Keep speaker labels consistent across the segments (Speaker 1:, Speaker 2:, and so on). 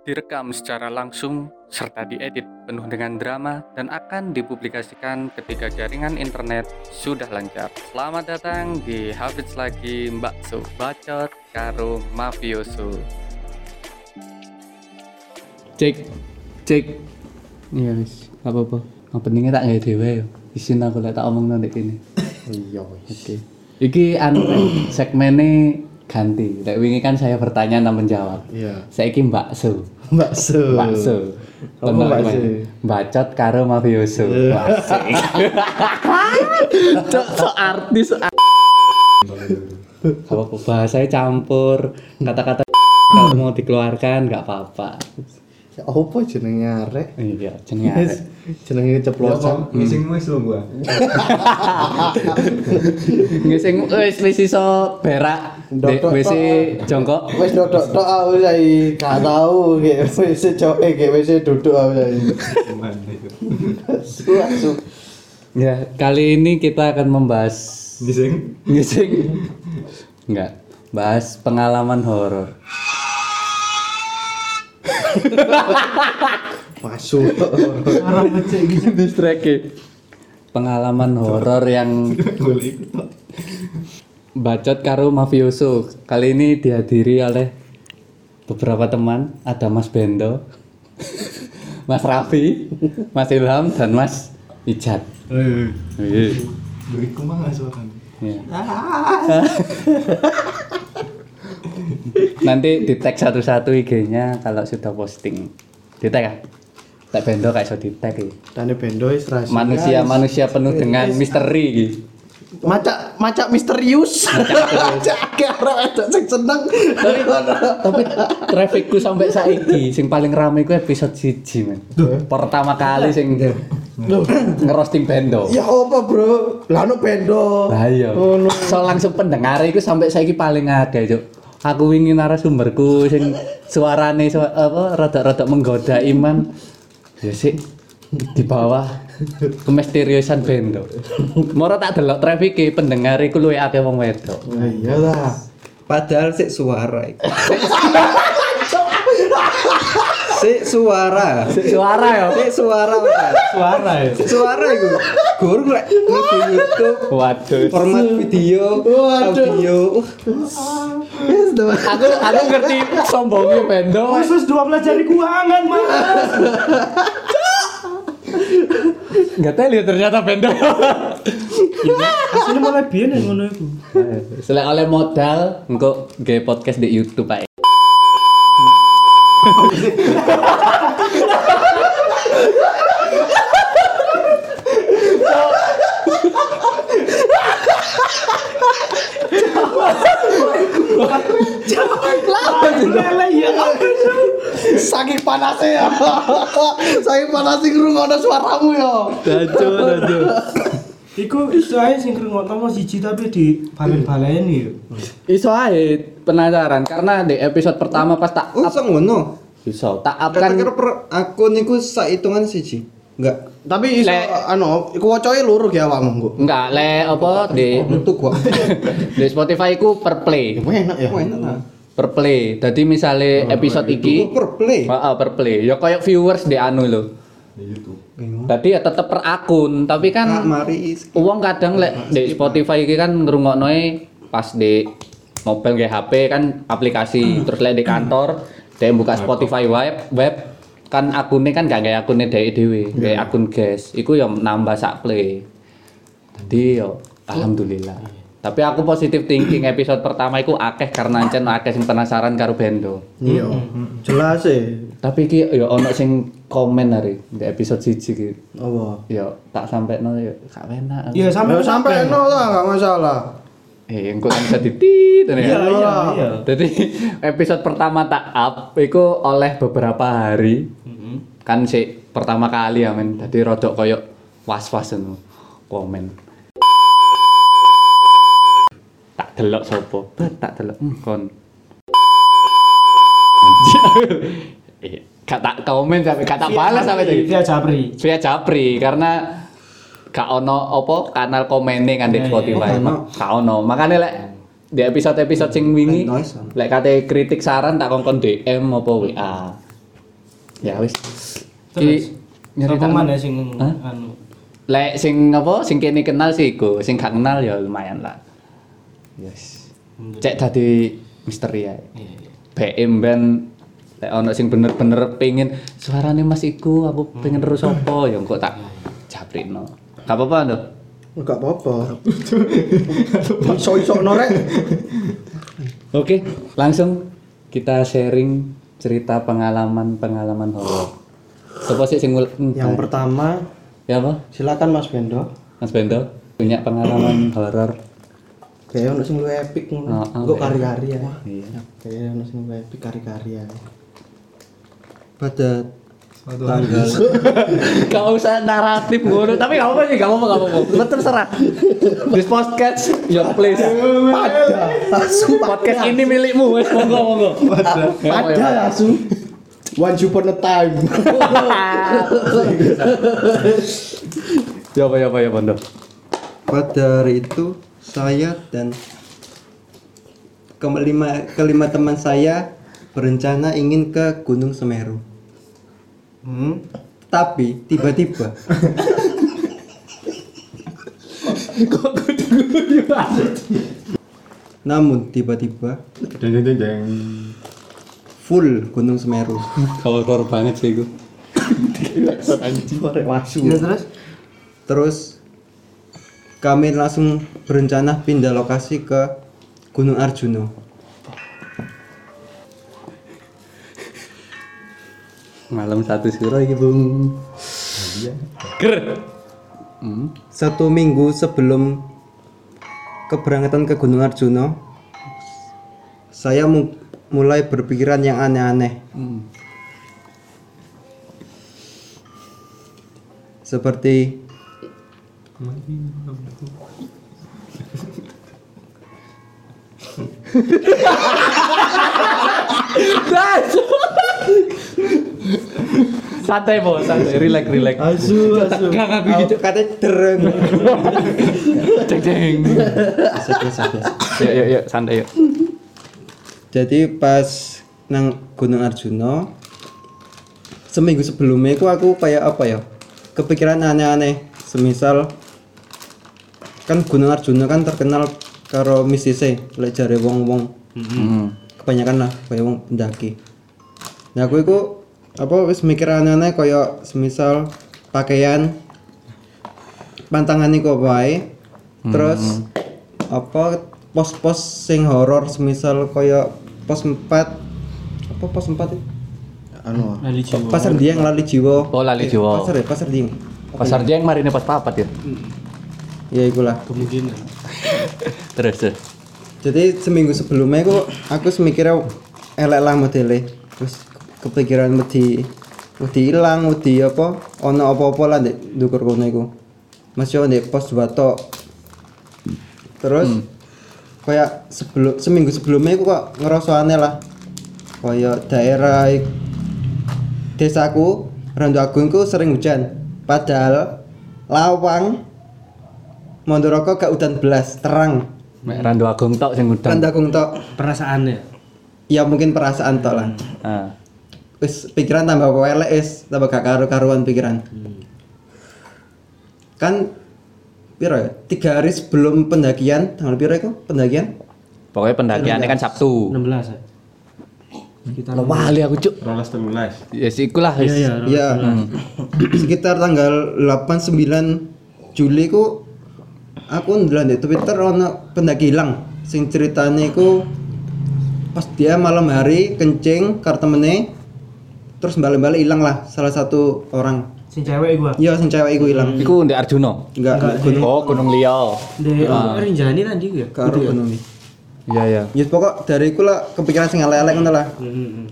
Speaker 1: direkam secara langsung serta diedit penuh dengan drama dan akan dipublikasikan ketika jaringan internet sudah lancar. Selamat datang di Habits lagi Mbak Su, bacot karo mafioso.
Speaker 2: cek cek. Iya wis. Gak apa-apa. Yang pentingnya tak nggak dewe yo isin aku lihat tak omong nanti ini
Speaker 3: Iya.
Speaker 2: oke. Iki anu Rek, segmennya ganti. Rek, wingi kan saya bertanya dan menjawab.
Speaker 3: Iya.
Speaker 2: saya iki bakso
Speaker 3: Bakso.
Speaker 2: bakso
Speaker 3: Apa bakso?
Speaker 2: bacot karo mafioso. Asik. Cok, so artis apa bahasanya campur. Kata-kata kalau mau dikeluarkan nggak apa-apa
Speaker 3: apa jenenge arek?
Speaker 2: iya jenenge arek.
Speaker 3: Jenenge keceplosan.
Speaker 4: Ngising wis lho gua.
Speaker 2: Nggih sing wis wis iso berak WC jongkok.
Speaker 3: Wis dodok tok aku saiki gak tau ge wis coke ge wis duduk aku saiki. Langsung.
Speaker 2: Ya, kali ini kita akan membahas
Speaker 4: Ngising.
Speaker 2: ngising. Enggak, bahas pengalaman horor.
Speaker 3: Masuk.
Speaker 2: Distreke. Pengalaman horor yang bacot karo mafioso. Kali ini dihadiri oleh beberapa teman, ada Mas Bendo, Mas Raffi, Mas Ilham dan Mas Ijat.
Speaker 4: Eh,
Speaker 2: Iya.
Speaker 4: beriku mah suaranya.
Speaker 2: Iya. Nanti di tag satu-satu IG-nya kalau sudah posting. Di tag ya? Tak bendo kayak so di tag ya.
Speaker 3: Tane bendo wis rahasia.
Speaker 2: Manusia-manusia penuh dengan misteri gitu.
Speaker 3: macak macak misterius. Macak karo ada sing seneng.
Speaker 2: Tapi tapi trafficku sampai saiki sing paling rame ku episode 1 men. Pertama kali sing ngerosting bendo.
Speaker 3: Ya apa, Bro? Lah ono bendo.
Speaker 2: Lah iya.
Speaker 3: Ngono.
Speaker 2: So langsung pendengar iku sampai saiki paling akeh, Cuk. Aku wingi narasumberku sing suarane su apa rada-rada menggoda iman. Ya sih di bawah kemisteriusan bendo. Moro tak delok traffic pendengar iku luwih akeh wong wedok.
Speaker 3: Nah, iyalah.
Speaker 5: Padahal sik suara iku. Sik suara.
Speaker 2: Suara ya.
Speaker 5: Sik suara.
Speaker 4: Suara ya.
Speaker 5: Sik suara iku. Guru lek YouTube
Speaker 2: Waduh.
Speaker 5: format video, audio.
Speaker 3: Wis to.
Speaker 2: Aku aku ngerti sombongnya bendo.
Speaker 4: Khusus dua pelajari keuangan mas.
Speaker 2: Enggak tahu lihat ternyata bendo.
Speaker 4: Aslinya mulai biyen yang ngono itu.
Speaker 2: Selain oleh modal, engko gawe podcast di YouTube Pak.
Speaker 4: Lele ya.
Speaker 3: Panasnya ya. Saking panasnya ngrungokno suaramu ya.
Speaker 2: Dajo, dajo.
Speaker 4: Iku iso ae sing ngrungokno mau siji tapi di balen-baleni ya.
Speaker 2: Iso ae penasaran karena di episode pertama pas tak
Speaker 5: Oh,
Speaker 2: up
Speaker 5: iso ngono.
Speaker 2: iso tak up
Speaker 5: Kan
Speaker 2: kan
Speaker 5: kira per akun iku sak hitungan siji. Enggak.
Speaker 3: Tapi iso
Speaker 2: Lek-
Speaker 3: anu, iku wocoe loro ya awakmu kok.
Speaker 2: enggak le apa di
Speaker 5: Untuk gua.
Speaker 2: di Spotify ku per play
Speaker 3: Enak ya.
Speaker 5: Oh, enak.
Speaker 2: Per play. Jadi misalnya episode iki
Speaker 5: Per play.
Speaker 2: Heeh, per play. Ya kayak viewers di anu lo tadi ya tetep per akun. Tapi kan
Speaker 5: mari
Speaker 2: uang kadang lek di Spotify iki kan ngrungokno pas di mobil kayak HP kan aplikasi. Terus lek di kantor dia buka Spotify web web kan akunnya kan gak kayak akunnya dari dewe kayak akun guys iku yang nambah sak play. Jadi yo alhamdulillah tapi aku positif thinking episode pertama iku akeh karena ancen akeh sing penasaran karo bendo
Speaker 3: Iya. Jelas e.
Speaker 2: tapi iki yo ono sing komen hari di episode siji iki
Speaker 3: Apa?
Speaker 2: yo tak sampai no yo gak enak
Speaker 4: Iya sampai
Speaker 3: Ya sampai no lah, enggak masalah.
Speaker 2: Eh, engko kan bisa ditit
Speaker 4: Iya
Speaker 2: ya.
Speaker 4: iya iya.
Speaker 2: Jadi episode pertama tak up iku oleh beberapa hari. Kan sih pertama kali ya men. Jadi rodok koyo was-was ngono komen. Tak delok sopo? Bet tak delok hmm, kon. Eh, gak tak komen sampai gak tak balas sampai tadi.
Speaker 4: Via Japri.
Speaker 2: Via Japri karena gak ono apa kanal komennya kan di
Speaker 4: Iya, iya.
Speaker 2: Spotify.
Speaker 5: Oh, ono.
Speaker 2: Gak ono. Makanya lek di episode-episode sing wingi lek kate kritik saran tak kongkon DM apa WA. Ya wis.
Speaker 4: Terus Apa
Speaker 2: nyeritakno.
Speaker 4: mana sing anu?
Speaker 2: Lek sing apa sing kene kenal sih iku, sing gak kenal ya lumayan lah. Yes. Cek dadi misteri.
Speaker 4: Iya, iya.
Speaker 2: BM ben lek ono sing bener-bener pengen suarane Mas iku aku pengen terus apa ya kok tak japrino. Gak apa-apa Ando.
Speaker 3: Enggak apa-apa. Iso-iso norek.
Speaker 2: Oke, langsung kita sharing cerita pengalaman-pengalaman horor. Sopo sih sing
Speaker 3: Yang pertama,
Speaker 2: ya apa?
Speaker 3: silakan Mas Bendo.
Speaker 2: Mas Bendo punya pengalaman horor.
Speaker 3: Kayak ono sing luwih epic ngono. Engko
Speaker 2: iya.
Speaker 3: kari-kari ya.
Speaker 2: Iya.
Speaker 3: Kayak ono sing luwih epic kari-kari ya.
Speaker 5: pada tanggal
Speaker 2: Gak usah naratif ngono, tapi gak apa-apa sih, gak apa-apa, gak apa-apa. Terserah. This podcast your place.
Speaker 3: Pada langsung
Speaker 2: Podcast ini milikmu, wes monggo monggo.
Speaker 3: pada pada langsung Once upon a time.
Speaker 2: Ya apa ya apa ya Bondo.
Speaker 5: pada hari itu saya dan kelima kelima teman saya berencana ingin ke Gunung Semeru.
Speaker 3: Hmm.
Speaker 5: Tapi tiba-tiba namun tiba-tiba full Gunung Semeru.
Speaker 2: Horor banget sih
Speaker 4: terus
Speaker 5: Terus kami langsung berencana pindah lokasi ke Gunung Arjuno.
Speaker 2: Malam satu suro iki, Bung. Ger. Hmm.
Speaker 5: Satu minggu sebelum keberangkatan ke Gunung Arjuno, saya mu- mulai berpikiran yang aneh-aneh.
Speaker 2: Hmm.
Speaker 5: Seperti
Speaker 2: santai bos, santai, relax, relax.
Speaker 3: Asu, asu.
Speaker 2: Gak ngaku gitu.
Speaker 5: katanya dereng. Biasa.
Speaker 2: Yuk yuk yuk, santai yuk.
Speaker 5: Jadi pas nang Gunung Arjuno seminggu sebelumnya itu aku kayak apa ya kepikiran aneh-aneh semisal kan Gunung Arjuno kan terkenal karo mistisnya lek jare wong-wong
Speaker 2: Hmm.
Speaker 5: kebanyakan lah kayak wong pendaki nah aku itu apa wis mikir aneh-aneh kayak semisal pakaian pantangan iku wae terus apa pos-pos sing horor semisal kayak pos 4 apa pos 4 itu?
Speaker 3: Anu.
Speaker 4: lali jiwa.
Speaker 5: pasar Dieng lali jiwa
Speaker 2: Oh, Lali
Speaker 5: Eh,
Speaker 2: Jiwa.
Speaker 5: pasar ya pasar Dieng
Speaker 2: Pasar Jeng mari pas papat ya.
Speaker 5: Ya ikulah.
Speaker 4: Kemungkinan.
Speaker 2: Terus terus.
Speaker 5: jadi seminggu sebelumnya aku aku semikirnya elek lah modelnya terus kepikiran wedi wedi hilang wedi apa ono apa-apa lah di dukur kono iku. Masih di pos dua tok. Terus kayak sebelum seminggu sebelumnya aku kok ngerasa aneh lah. Kayak daerah desaku Randu Agung ku sering hujan. Padahal lawang Mondoroko gak udan belas terang
Speaker 2: Mek Randu Agung tok sing udan.
Speaker 5: Randu Agung tok
Speaker 4: Perasaan ya.
Speaker 5: ya mungkin perasaan tok lah
Speaker 2: Ah.
Speaker 5: wis pikiran tambah elek wis tambah gak karu-karuan pikiran kan piro ya tiga hari sebelum pendakian tanggal piro itu pendakian
Speaker 2: Pokoknya pendakiannya kan Sabtu.
Speaker 4: 16 ya. Sekitar
Speaker 2: Lo wali aku cuk.
Speaker 6: Rolas telulas.
Speaker 2: Ya sih ikulah.
Speaker 4: Iya iya.
Speaker 5: ya sekitar tanggal 8 9 Juli ku aku ndelok di Twitter ono pendaki hilang sing ceritanya iku pas dia malam hari kencing karo temene terus balik-balik hilang lah salah satu orang
Speaker 4: Sing cewek gua.
Speaker 5: iya sing cewek iku hilang
Speaker 2: Iku Ndek Arjuno.
Speaker 5: enggak gunung
Speaker 2: Oh, Gunung Liau.
Speaker 4: Dek Rinjani tadi ya.
Speaker 5: karo gunung
Speaker 2: Iya iya.
Speaker 5: ya pokok dari iku lah kepikiran sing elek-elek ngono lah
Speaker 4: Heeh.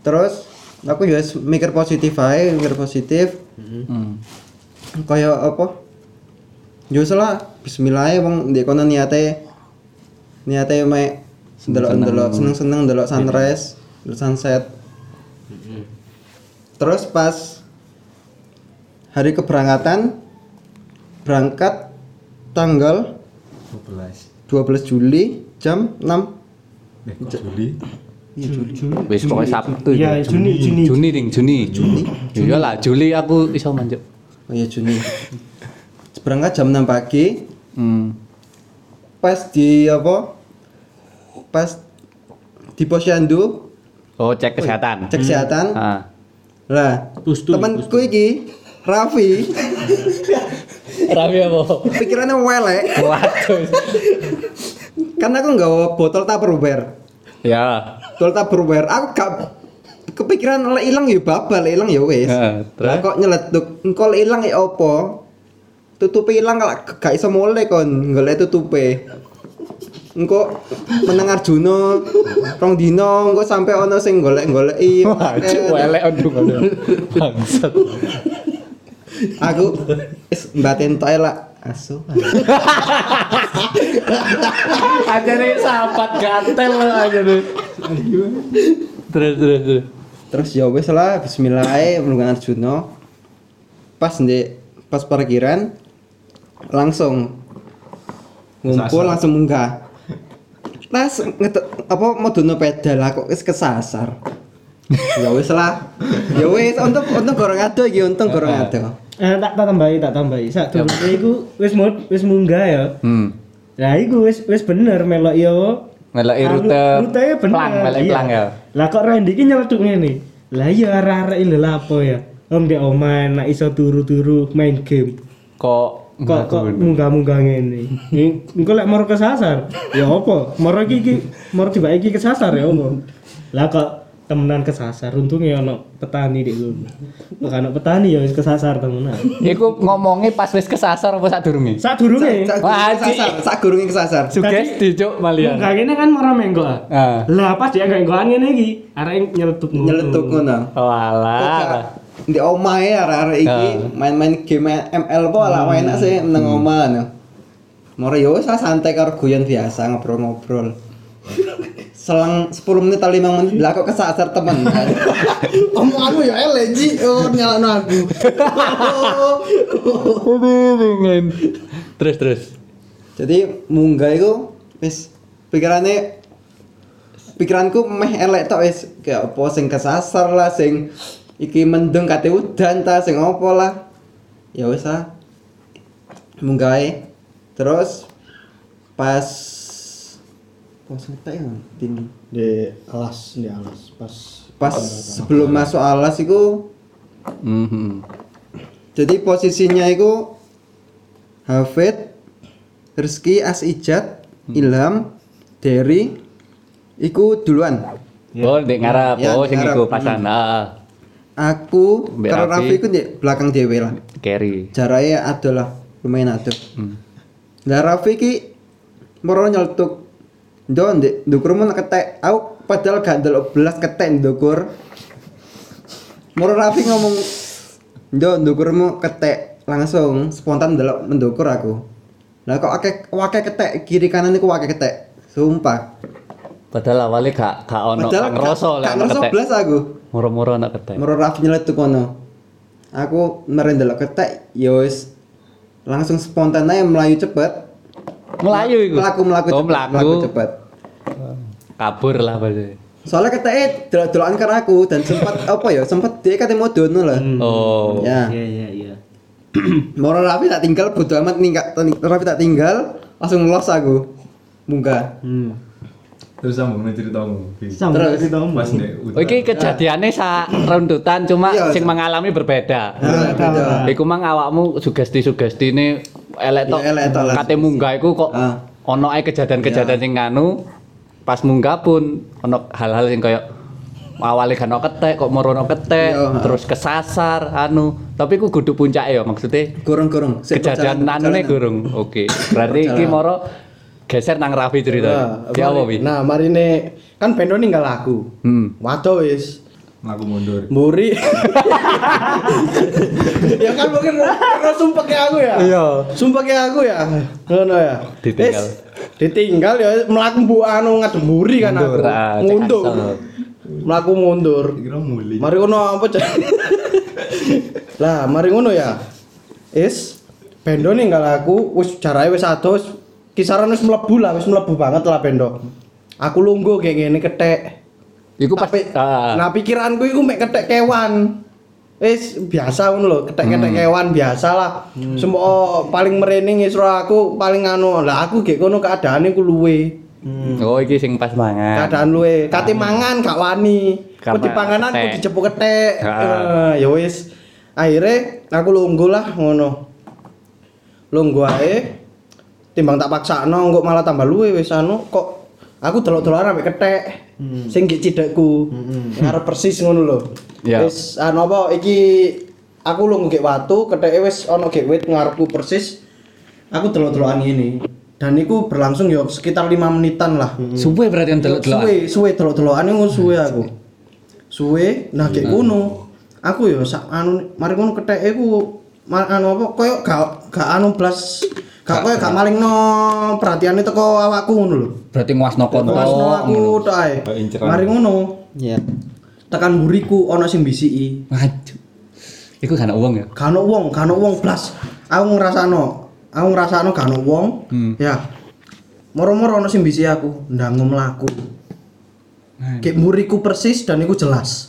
Speaker 5: terus aku juga mikir positif aja mikir positif
Speaker 2: Hmm.
Speaker 5: kayak apa yo salah bismillah ya wong ndek kono niate niate mek ndelok-ndelok seneng-seneng ndelok sunrise ndelok sunset terus pas hari keberangkatan berangkat tanggal
Speaker 6: 12.
Speaker 5: 12 Juli jam 6
Speaker 6: Eh, Juli?
Speaker 5: Iya Juli.
Speaker 2: Wis pokoknya Sabtu.
Speaker 4: Iya. Juni, Juni.
Speaker 2: Juni ding, Juni. Juni. Iya lah, Juli aku iso manjuk.
Speaker 5: Oh iya Juni. Berangkat jam 6 pagi,
Speaker 2: Hmm.
Speaker 5: pas di apa? Pas di posyandu
Speaker 2: Oh, cek kesehatan.
Speaker 5: cek kesehatan.
Speaker 2: Ah.
Speaker 5: Lah, temanku iki Raffi
Speaker 2: Rapi apa?
Speaker 5: pikirannya welek
Speaker 2: Waduh.
Speaker 5: karena aku nggak bawa botol tupperware
Speaker 2: Ya.
Speaker 5: botol tupperware aku gak kepikiran lek ilang ya babal lek ilang ya wis
Speaker 2: Heeh, terus?
Speaker 5: lah kok nyeletuk engko lek ilang ya opo tutupe ilang kalau gak iso mulai kon golek tutupe engko meneng Arjuna rong dino engko sampe ono sing golek-goleki
Speaker 2: welek aduh aduh. Bangsat.
Speaker 5: aku wis mbaten tok lah asu
Speaker 2: Aja nih sahabat gatel aja. Terus terus terus.
Speaker 5: terus ya wis lah bismillah ae mlungan Arjuna pas ndek pas parkiran langsung ngumpul langsung munggah ngetek apa mau dono pedal aku wis kesasar ya wis lah ya wis untung untung gorong ado iki untung gorong ado
Speaker 4: Eh tak tak tambahi, tak tambahi. Sak durunge iku wis mud, wis munggah ya.
Speaker 2: Hmm.
Speaker 4: Lah iku wis wis bener melok yo.
Speaker 2: Melok
Speaker 4: Anu,
Speaker 2: rute
Speaker 4: rutenya bener.
Speaker 2: plang, melok
Speaker 4: iya.
Speaker 2: plang ya.
Speaker 4: Lah kok Randy iki nyeletuk ngene. Lah iya arek-arek lho lapo ya. Om di omahan nak iso turu-turu main game.
Speaker 2: Kok
Speaker 4: Kok kok munggah-munggah ngene. Ing- Engko lek moro kesasar, ya apa? Moro iki iki moro tiba iki kesasar ya apa? Lah kok temenan kesasar untungnya ono petani di lu. Kok ono petani ya wis kesasar temenan.
Speaker 2: Iku ngomongnya pas wis kesasar apa sadurunge?
Speaker 4: Sak durunge.
Speaker 5: sak
Speaker 2: Wah,
Speaker 5: kesasar sak gurunge kesasar
Speaker 2: Sugesti cuk malian.
Speaker 4: Munggah ngene kan moro menggok. ah.
Speaker 2: Ah.
Speaker 4: Lah pas dia enggak enggokan ngene iki, arek nyeletuk
Speaker 5: nyeletuk ngono
Speaker 2: Walah.
Speaker 5: Di omahe arek-arek iki
Speaker 2: Ah.
Speaker 5: main-main game ML po lah enak sih nang omah no. Moro yo wis lah santai karo guyon biasa ngobrol-ngobrol. Selang 10 menit atau 5 menit lah kok kesasar temen.
Speaker 3: Omonganmu ya Ji. Oh, nyalano aku.
Speaker 2: Terus terus.
Speaker 5: Jadi munggah iku wis pikirane pikiranku meh elek tok wis kayak apa sing kesasar lah sing iki mendung kate udan ta sing apa lah. Ya wis ah. Munggah ae. Terus pas pas ngetek ya tinggi.
Speaker 3: Di alas, di alas. Pas
Speaker 5: Pas sebelum masuk alas iku
Speaker 2: Mhm.
Speaker 5: jadi posisinya iku Hafid, Rizky, Asijat, Ilham, Derry, iku duluan.
Speaker 2: Oh, ndek ngarep.
Speaker 5: Ya,
Speaker 2: Oh, sing iku pasan. Ah.
Speaker 5: Aku karo
Speaker 2: Raffi.
Speaker 5: Raffi iku di belakang dhewe lah.
Speaker 2: Carry.
Speaker 5: Jaraknya ada lah, lumayan ada.
Speaker 2: Hmm.
Speaker 5: Lah Raffi ki moro nyeltuk. Ndo ndek ndukur mun ketek. Aku padahal gak ndelok belas ketek ndukur. Moro Raffi ngomong Ndo ndukurmu ketek langsung spontan ndelok mendukur aku. Lah kok akeh akeh ketek kiri kanan iku akeh ketek. Sumpah.
Speaker 2: Padahal awalnya gak gak ono
Speaker 5: Padahal
Speaker 2: gak ngerasa lah ketek.
Speaker 5: belas aku.
Speaker 2: Moro-moro anak ketek.
Speaker 5: Moro Raffi nyeletuk kono. Aku merendelok ketek ya wis langsung spontan aja melayu cepet.
Speaker 2: Melayu iku.
Speaker 5: Melaku melaku
Speaker 2: Oh,
Speaker 5: cepet,
Speaker 2: melaku.
Speaker 5: melaku cepet.
Speaker 2: Kabur lah pasti.
Speaker 5: Soalnya keteknya delok-delokan karo aku dan sempat apa ya sempat dia kate modono lah.
Speaker 2: Oh.
Speaker 5: Ya.
Speaker 4: Iya iya iya.
Speaker 5: Moro Raffi tak tinggal bodo amat ninggal Raffi tak tinggal langsung los aku. Munggah.
Speaker 4: Hmm.
Speaker 6: Terus sambung nih ceritamu. Ki.
Speaker 4: Sama
Speaker 5: Terus.
Speaker 4: cerita
Speaker 6: Pas nih
Speaker 2: Oh, iki kejadiannya sa runtutan cuma
Speaker 5: Iya,
Speaker 2: sing
Speaker 5: sa-
Speaker 2: mengalami berbeda.
Speaker 5: Nah, beda.
Speaker 2: Iku mang awakmu sugesti-sugesti ini elek tok.
Speaker 5: Iya, elek tok lah.
Speaker 2: Kate munggah iku kok
Speaker 5: Ah.
Speaker 2: ono ae kejadian-kejadian sing nganu pas munggah pun ono hal-hal sing koyo awalnya kan ono ketek kok morono ketek
Speaker 5: Iya, ah.
Speaker 2: terus kesasar anu tapi ku kudu puncake ya maksudnya.
Speaker 5: Sik
Speaker 2: kejadian
Speaker 5: perjalanan-
Speaker 2: anu nih
Speaker 5: perjalanan.
Speaker 2: gurung oke berarti iki moro geser nang Raffi cerita ya apa wi
Speaker 3: Nah, mari ne kan Bendo ninggal aku.
Speaker 2: hmm
Speaker 3: Waduh wis.
Speaker 6: Ngaku mundur.
Speaker 3: Mburi. ya kan mungkin karena sumpah kayak aku ya.
Speaker 2: Iya.
Speaker 3: Sumpah kayak aku ya. Ngono ya.
Speaker 2: Ditinggal.
Speaker 3: Wis, ditinggal ya mlaku mbok anu ngadem mburi kan aku.
Speaker 2: Mundur, ah, cek
Speaker 3: Mundur. Mlaku mundur.
Speaker 6: Kira muli.
Speaker 3: Mari ngono apa cek. lah, mari ngono ya. Is Bendo ninggal aku wis jarake wis wis kisaran wis mlebu lah, wis mlebu banget lah Bendo. Aku lungguh kayak gini ketek.
Speaker 2: Iku pas
Speaker 3: Tapi-
Speaker 2: ah,
Speaker 3: Nah pikiranku iku mek ketek kewan. Wis biasa ngono lho, ketek-ketek
Speaker 2: Hmm.
Speaker 3: kewan biasa lah. Semua paling merening isro aku paling anu. Lah aku gek kono keadaane ku luwe.
Speaker 2: Oh iki sing pas mangan.
Speaker 3: Keadaan luwe. Kate mangan gak wani. Ku
Speaker 2: Karena
Speaker 3: dipanganan ku
Speaker 2: ketek.
Speaker 3: dijepuk ketek.
Speaker 2: Ah.
Speaker 3: Eh, Ya wis. Akhirnya aku lungguh lah ngono. Lungguh ae. Timbang tak paksakno engko malah tambah luwe wis anu kok aku delok-delokan ambek ketek. Sing gek cidekku. Ngarep persis ngono lho.
Speaker 2: Ya.
Speaker 3: Wis anu apa iki aku lungguh gek watu, keteke wis ana gek wit ngarepku persis. Aku delok-delokan ngene. Dan itu berlangsung ya sekitar lima menitan lah.
Speaker 2: Suwe berarti kan delok-delok.
Speaker 3: Suwe, suwe delok-delokan ngono suwe aku. Suwe, nah kayak ngono. Aku ya sak anu mari ngono keteke ku anu apa koyo gak gak anu blas gak koyo gak malingno perhatiane teko awakku ngono lho.
Speaker 2: Berarti nguasno konto.
Speaker 3: Wasno aku tok ae. Mari ngono,
Speaker 5: Iya.
Speaker 3: tekan buriku ana sing bisiki.
Speaker 2: Waduh. Iku kan uang ya.
Speaker 3: Gak ono wong, gak ono wong blas. Aku ngrasakno, aku ngrasakno gak ono wong.
Speaker 2: Hmm.
Speaker 3: Ya. Moro-moro ono sing bisi aku, ndangu mlaku. Kayak muriku persis dan iku jelas.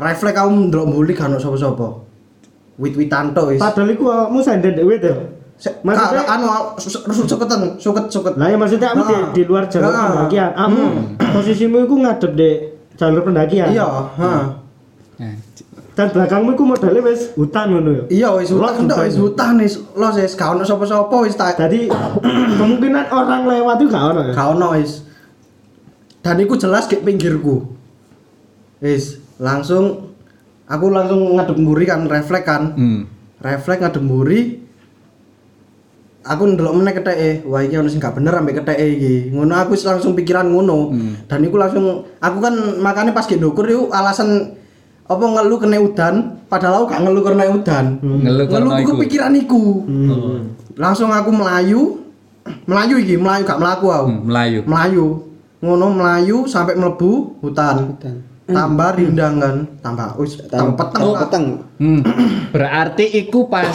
Speaker 3: Refleks aku ndelok mbuli gak ono sapa-sapa. Wit-witan tok wis.
Speaker 4: Padahal iku awakmu dhewe to. Maksudnya-
Speaker 3: anu su- su- suketan, suket-suket.
Speaker 4: Lah ya maksudnya kamu di, di luar jalur
Speaker 3: Nah.
Speaker 4: pendakian. Kamu posisimu iku ngadep di jalur pendakian.
Speaker 3: Iya, ha.
Speaker 4: Dan belakangmu iku modalnya wis hutan ngono ya.
Speaker 3: Iya wis hutan tok wis hutan wis los wis gak ono sapa-sapa wis tak
Speaker 4: Jadi kemungkinan orang lewat itu gak ono ya.
Speaker 3: Gak ono wis. Dan iku jelas ke pinggirku. Wis, langsung aku langsung ngadep mburi kan refleks kan.
Speaker 2: Hmm.
Speaker 3: Refleks ngadep mburi. Aku ndelok meneh keteke, wah iki ono sing gak bener ambek keteke iki. Ngono aku langsung pikiran ngono. Dan iku langsung aku kan makanya pas ge ndukur iku alasan apa ngeluh kena udan, padahal aku gak ngeluh karena udan.
Speaker 2: Ngeluh karena
Speaker 3: Ngeluh
Speaker 2: iku.
Speaker 3: kepikiran iku. Langsung aku melayu. Melayu iki, melayu gak melaku aku.
Speaker 2: Hmm, Melayu.
Speaker 3: Melayu ngono melayu sampai melebu hutan, tambah rindang kan tambah wis tambah peteng
Speaker 5: Oh, peteng.
Speaker 2: Hmm. Berarti iku pas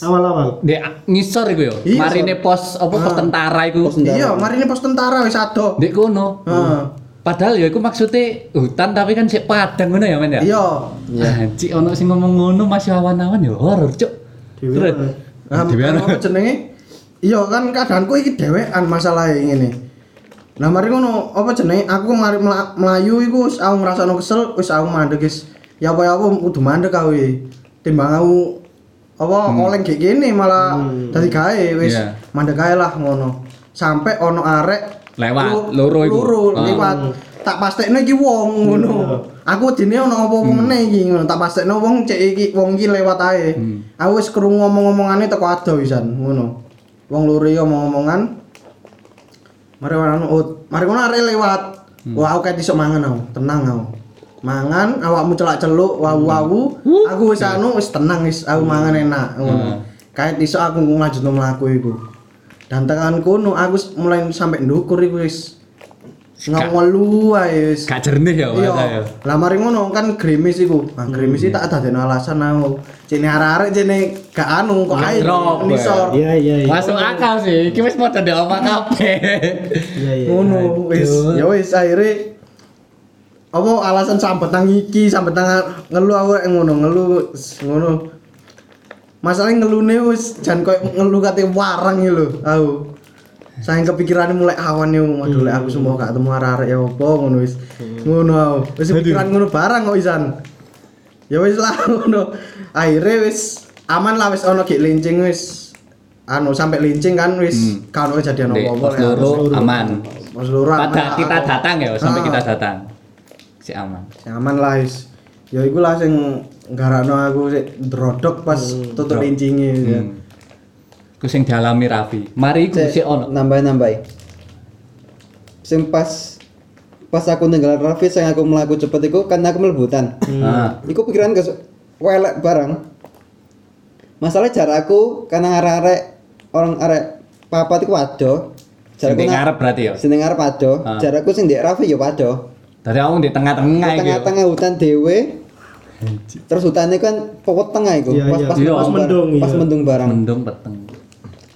Speaker 4: Awal-awal.
Speaker 2: di ngisor iku yo.
Speaker 3: Iya,
Speaker 2: Marine pos apa pos tentara iku.
Speaker 3: iya mari ini pos tentara wis ado
Speaker 2: Dek kono.
Speaker 3: Heeh.
Speaker 2: Padahal ya iku maksudnya hutan tapi kan sik padang ngono ya men ya.
Speaker 3: iya
Speaker 2: Anjir ono sing ngomong ngono masih awan-awan ya horor, Cuk. Terus
Speaker 3: Nah, jenenge iya kan keadaanku iki dhewean masalah ngene nah mari ngono apa jenenge? Aku mari mela- melayu iku wis aku ngrasakno kesel wis aku mandek guys ya apa ya apa kudu mandek aku timbang aku apa oleng kayak gini malah dadi gawe wis.
Speaker 2: Iya.
Speaker 3: mandek gawe lah ngono. Sampai ono arek
Speaker 2: Lewat, loro iku.
Speaker 3: loro
Speaker 2: Ah.
Speaker 3: liwat tak pastekno iki wong ngono. Aku dene ono apa-apa meneh iki ngono. Tak pastekno wong cek iki wong iki lewat ae. Aku wis krungu ngomong-ngomongane teko ado wisan ngono. Wong loro iki omong-omongan mari anu oh, mari ngono arek lewat. Wah aku kayak iso mangan aku tenang aku. Mangan awakmu celak-celuk wawu-wawu aku wis anu wis tenang wis aku mangan enak ngono. Kayak iso aku nglanjutno mlaku iku. Dan tekan kono aku mulai sampai ndukur iku wis ngelu ae wis
Speaker 2: gak jernih ya
Speaker 3: iya
Speaker 2: bahasa ya.
Speaker 3: lah mari ngono kan grimis iku nah, grimis iki tak dadekno alasan aku cene arek-arek cene gak anu kok ae nisor
Speaker 4: Iya iya iya.
Speaker 2: Masuk akal sih. Iki wis padha ndek omah kabeh.
Speaker 4: Iya iya.
Speaker 3: ngono wis ya wis akhirnya apa alasan sambet nang iki sambet nang ngelu aku ngono ngelu ngono masalahnya ngelune wis jan koyo ngelu kate warang lho aku Saking kepikirannya mulai awan yo, waduh lek aku semua gak ketemu arek-arek ya apa ngono wis. Ngono aku. Wis pikiran ngono barang kok isan. Ya wis lah ngono. Akhirnya wis aman lah wis ono gek lincing wis anu sampai lincing kan wis kan kejadian apa-apa aku.
Speaker 2: aman.
Speaker 3: Pos loro aman
Speaker 2: kita datang ya, sampai
Speaker 3: Ah.
Speaker 2: kita datang. Si aman.
Speaker 3: aman lah wis. Ya iku lah sing nggarakno aku sik drodok pas tutup lincinge ya.
Speaker 2: Hmm. Ku sing dialami Raffi. Mari sik ono.
Speaker 5: Nambah-nambah. Sing pas pas aku ninggal Raffi sing aku melaku cepet iku kan aku mlebutan.
Speaker 2: Ah.
Speaker 5: Iku pikiran ke welek barang. Masalah jarakku karena arek-arek orang arek papat iku wado.
Speaker 2: Sing
Speaker 5: Jarakku
Speaker 2: di
Speaker 5: na-
Speaker 2: ngarep berarti ya.
Speaker 5: sing ngarep wado.
Speaker 2: Ah.
Speaker 5: Jarakku sing ndek Raffi ya wado.
Speaker 2: Dari aku di tengah-tengah iki. ya.
Speaker 5: tengah-tengah hutan dewe. Terus hutannya kan pokok tengah iku.
Speaker 4: Iya,
Speaker 5: pas
Speaker 4: iya.
Speaker 5: pas
Speaker 2: Iya.
Speaker 5: pas
Speaker 4: Mendung,
Speaker 5: Pas
Speaker 4: iya.
Speaker 5: mendung barang.
Speaker 2: Mendung peteng.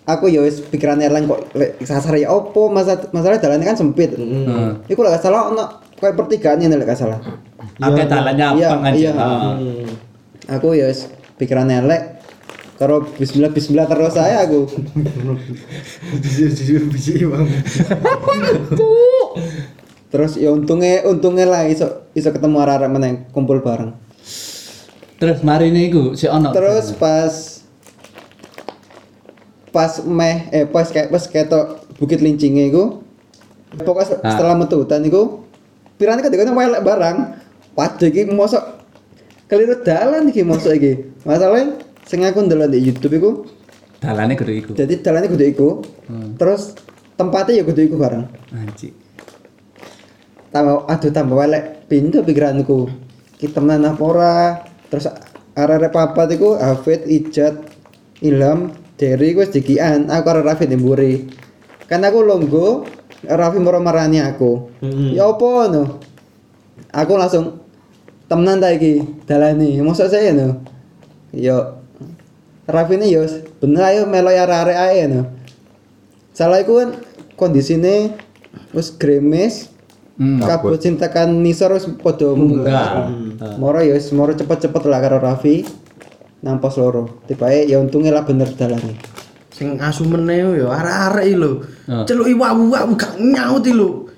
Speaker 5: Aku ya wis pikiran Erlang kok lek sasar ya opo masa masalah jalannya kan sempit.
Speaker 2: Heeh.
Speaker 5: Iku lah salah ono kayak pertigaan ini lek salah.
Speaker 2: Akeh dalannya
Speaker 5: Iya,
Speaker 2: apa kan?
Speaker 5: iya.
Speaker 2: Heeh.
Speaker 5: Aku ya wis pikiran elek karo bismillah bismillah terus saya aku. Terus ya untungnya untungnya lah iso iso ketemu arek-arek meneng kumpul bareng.
Speaker 2: Terus mari niku si ono.
Speaker 5: Terus pas pas meh eh pas kayak pas ketok Bukit Lincingnya iku pokoknya
Speaker 2: Ah.
Speaker 5: setelah metu hutan iku pirane kadang-kadang welek barang padha iki mosok keliru dalan iki mosok iki masalahnya sing aku ndelok di YouTube iku
Speaker 2: dalane kudu iku.
Speaker 5: jadi dalannya kudu iku terus tempatnya ya kudu iku bareng
Speaker 2: Anjir.
Speaker 5: tambah aduh tambah welek pintu pikiranku kita temenan apa ora terus arek-arek papat iku Hafid Ijat Ilham Derry wis dikian aku karo Raffi mburi. Kan aku longgo Raffi moro marani aku. Ya apa no aku langsung temenan ta iki? Dalani mosok saya no yo Raffi ini yo bener ayo melo ya arek ae no salah iku kan kondisine wis gremes
Speaker 2: Hmm.
Speaker 5: kabut cintakan nisor wis padha munggah. Moro ya wis moro cepet-cepet lah karo Raffi nang pos loro. Tibae ya untungnya lah bener dalane.
Speaker 3: Sing asu meneh yo arek-arek lho.
Speaker 2: Ah.
Speaker 3: Celuk iwak-iwak gak nyaut lho.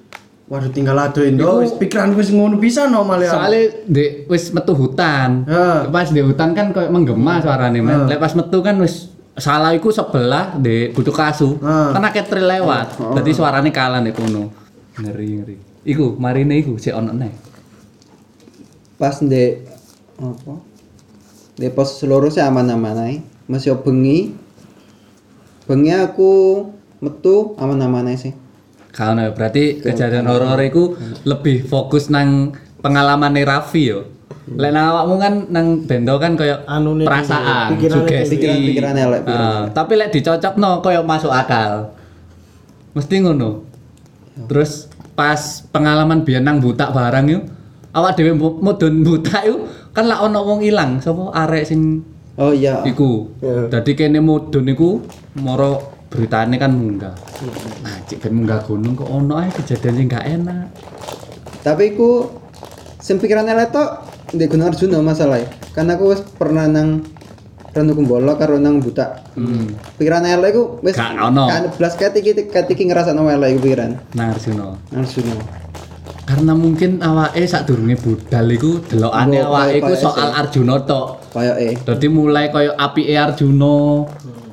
Speaker 3: Waduh tinggal ado Indo wis pikiranku wis ngono bisa no malah.
Speaker 2: Soale di wis metu hutan.
Speaker 3: Heeh.
Speaker 2: Pas di hutan kan koyo menggema suarane, men. Lek pas metu kan wis salah iku sebelah di butuh kasu.
Speaker 3: Heeh.
Speaker 2: Kan akeh tril lewat. Dadi suarane kalah nek kono. Ngeri ngeri. Iku marine iku sik ono.
Speaker 5: Pas ndek apa? Di pos loro sih aman-aman ae. Masih bengi. Bengi aku metu aman-aman ae sih.
Speaker 2: Kalau berarti kejadian horor iku lebih fokus nang pengalaman Raffi yo. Lek nang awakmu kan nang bendo kan koyo
Speaker 4: Anune
Speaker 2: perasaan, sugesti.
Speaker 5: Pikiran-pikiran elek, pikiran
Speaker 2: Ah, tapi lek dicocokno koyo masuk akal. Mesti ngono. Terus pas pengalaman biyen nang buta barang yo, awak dhewe mu- mudun buta yo kan lak ono wong ilang, sapa arek sing
Speaker 5: Oh iya.
Speaker 2: iku. Dadi kene mudun iku moro beritane kan munggah. Nah, cik ben munggah gunung kok ono ae kejadian sing gak enak.
Speaker 5: Tapi ku sing pikiran elek tok di Gunung Arjuna masalah Karena aku wis pernah nang Ranu Kumbolo karo nang buta.
Speaker 2: Hmm.
Speaker 5: Pikiran elek ku wis
Speaker 2: Gak ono.
Speaker 5: Kan blas ketiki ketiki ngrasakno elek iku pikiran.
Speaker 2: Nang Arjuna.
Speaker 5: Nang Arjuna.
Speaker 2: Karena mungkin awake sadurunge budal iku delokane awake iku soal Arjuna tok.
Speaker 5: Koyoke.
Speaker 2: Dadi mulai koyo apike Arjuna,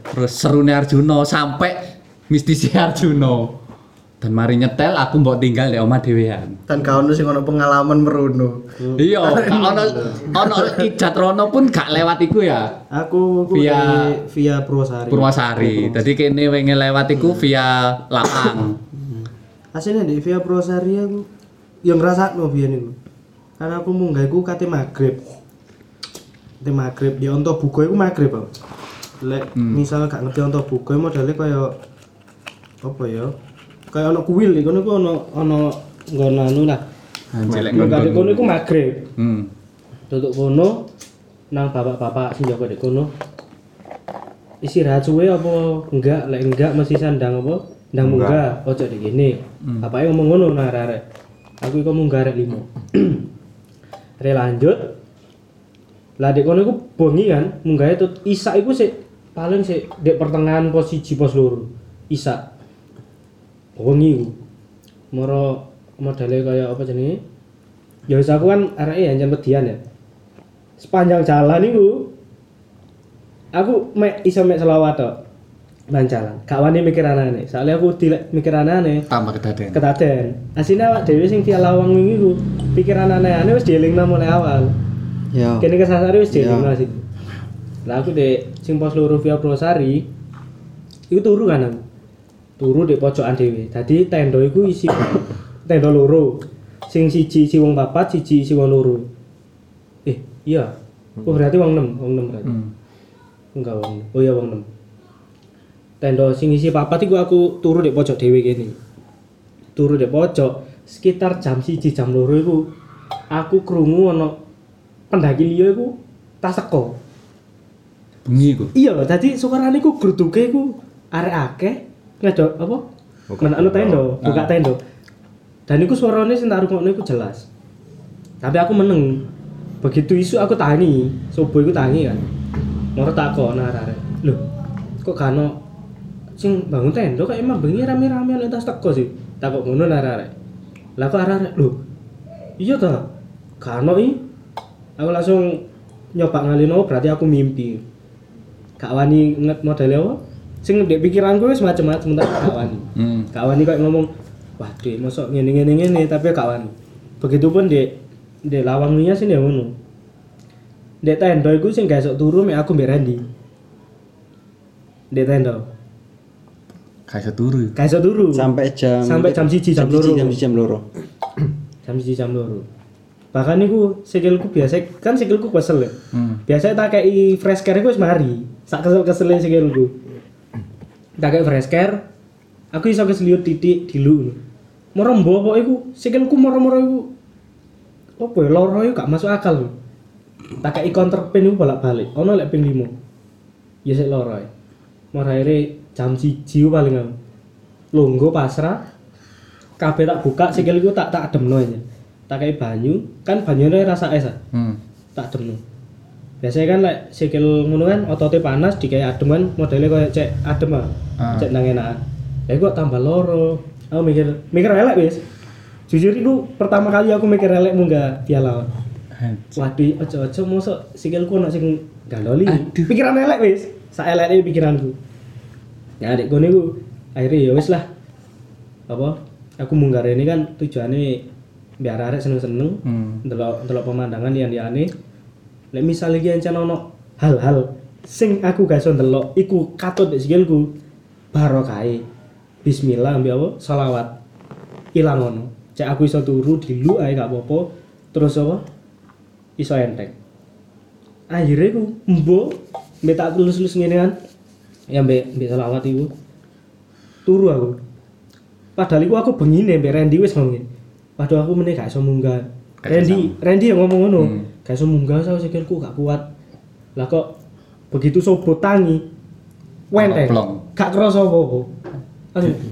Speaker 2: terus serune Arjuna sampai mistisi Arjuna. Dan mari nyetel aku mbok tinggal di omah dhewean.
Speaker 3: Dan kau sing ono pengalaman merono.
Speaker 2: Iya, gak ono ono ijat rono pun gak lewat iku ya.
Speaker 4: Aku aku
Speaker 2: Via-
Speaker 4: via Purwosari.
Speaker 2: Purwasari. Dadi kene wingi lewat iku via Lapang.
Speaker 4: Aslinya di via Purwosari aku yang ngerasa no biyen iku. Karena aku munggah iku kate maghrib. Kate maghrib di onto buku iku maghrib aku. Lek misal gak ngerti onto buku modalnya kaya apa ya? Kayak ono kuil iku niku ono ono nggon anu lah.
Speaker 2: Anjir lek
Speaker 4: kate kono
Speaker 2: nggon.
Speaker 4: iku.
Speaker 2: Hmm.
Speaker 4: Tutuk kono nang bapak-bapak sing jaga di kono. Istirahat suwe apa enggak? Lek enggak mesti sandang apa? Ndang munggah, ojo di gini. Bapaknya ngomong ngono nang arek. Aku iku munggah limo. Re lanjut. Lah dek kono iku bengi kan, munggahe tut isak iku sik paling sik dek pertengahan pos siji pos loro. Isak. Bengi iku. Moro modale kaya apa jenenge? Ya wis aku kan areke ya median ya. Sepanjang jalan iku aku mek iso mek selawat tok. Gak wani mikir anane. Soalnya aku dilek mikir anane
Speaker 2: Tambah kedaden.
Speaker 4: ketaden. Asine awak dhewe sing via lawang wingi ku pikiran aneh-aneh wis dielingno mulai awal.
Speaker 5: Ya.
Speaker 4: Kene kesasar wis dielingno sih. Lah aku dek sing pos loro via Prosari iku turu kan aku. Turu di pojokan dhewe. Dadi tenda iku isi tenda loro. Sing siji isi wong papat, siji isi wong loro. Eh, iya. Oh berarti wong 6, wong 6 berarti.
Speaker 2: Hmm.
Speaker 4: Enggak wong. Oh iya wong 6. Tenda sing isi papat iku aku turu di pojok dhewe kene. Turu di pojok sekitar jam siji jam loro iku aku krungu ana pendaki liya iku tas teko.
Speaker 2: Bengi iku.
Speaker 4: Iya, dadi suarane iku gruduke iku arek akeh ngedok apa? Menakno tenda, buka tenda. dan iku suaranya sing tak rungokno iku jelas tapi aku meneng begitu isu aku tangi subuh iku tangi kan mau takon arek-arek lho kok gak ono sing bangun tenda kayak emang bengi rame-rame lintas teko sih. Takut ngono arek-arek lah kok arek-arek lho. Iya ta gak ono i aku langsung nyoba ngalino berarti aku mimpi. Gak wani nget model apa? Sing di pikiranku wis macem-macem tapi gak wani.
Speaker 2: Hmm.
Speaker 4: gak wani kok ngomong waduh mosok ngene ngene ngene tapi gak wani. Begitupun di di lawang liya sih ya ngono. Di tenda iku sing gak esok turu mek aku mbek Randy. Di tenda
Speaker 2: Kayak seturu.
Speaker 4: gak esok turu.
Speaker 5: Sampai jam
Speaker 4: Sampai jam siji, jam loro.
Speaker 5: siji, jam siji, jam loro.
Speaker 4: Jam siji jam loro. Bahkan iku sikilku biasa kan sikilku kesel ya.
Speaker 2: Hmm.
Speaker 4: biasanya tak kayak fresh care iku wis mari. Sak kesel keselnya sikilku. Tak kayak fresh care aku iso keseliut titik dilu merembo kok iku sikilku moro-moro iku apa ya loro iku gak masuk akal. Lho tak kayak counter pin iku bolak-balik. Ono lek pin 5 ya sik loro akhirnya jam siji paling aku. Longgo pasrah. Kabeh tak buka sikilku tak tak ademno aja. Tak kayak banyu. Kan banyunya rasa es ah.
Speaker 2: Hmm.
Speaker 4: tak ademno biasanya kan lek sikil ngono kan ototnya panas di kayak adem kan modelnya kayak cek adem ah.
Speaker 2: Ah.
Speaker 4: cek nang enakan ya kok tambah loro. Aku mikir mikir elek wis. Jujur itu pertama kali aku mikir elek munggah piala. Waduh ojo ojo mosok sikilku ono sing gandoli pikiran elek wis. Sak elek pikiranku ya adik gue niku akhirnya ya wis lah. Apa? Aku munggah ini kan tujuannya biar arek seneng seneng
Speaker 2: Hmm.
Speaker 4: delok delok pemandangan yang aneh lek misalnya iki ancen ono hal-hal sing aku gak iso ndelok iku katut di sikilku barokai bismillah ambil apa? Salawat ilang ngono. Cek aku iso turu dilu ae gak apa-apa. Terus apa? Iso enteng akhirnya aku mbok mbek tak lulus-lulus ngene kan ya mbek mbek salawat iku turu aku. Padahal iku aku bengine mbek Randy wis ngomong padahal aku meneh gak iso munggah.
Speaker 2: Gak
Speaker 4: Randy Randy yang ngomong ngono.
Speaker 2: Hmm.
Speaker 4: gak iso munggah saya sikilku gak kuat. Lah kok begitu sobot tangi wenteng gak kerasa apa-apa.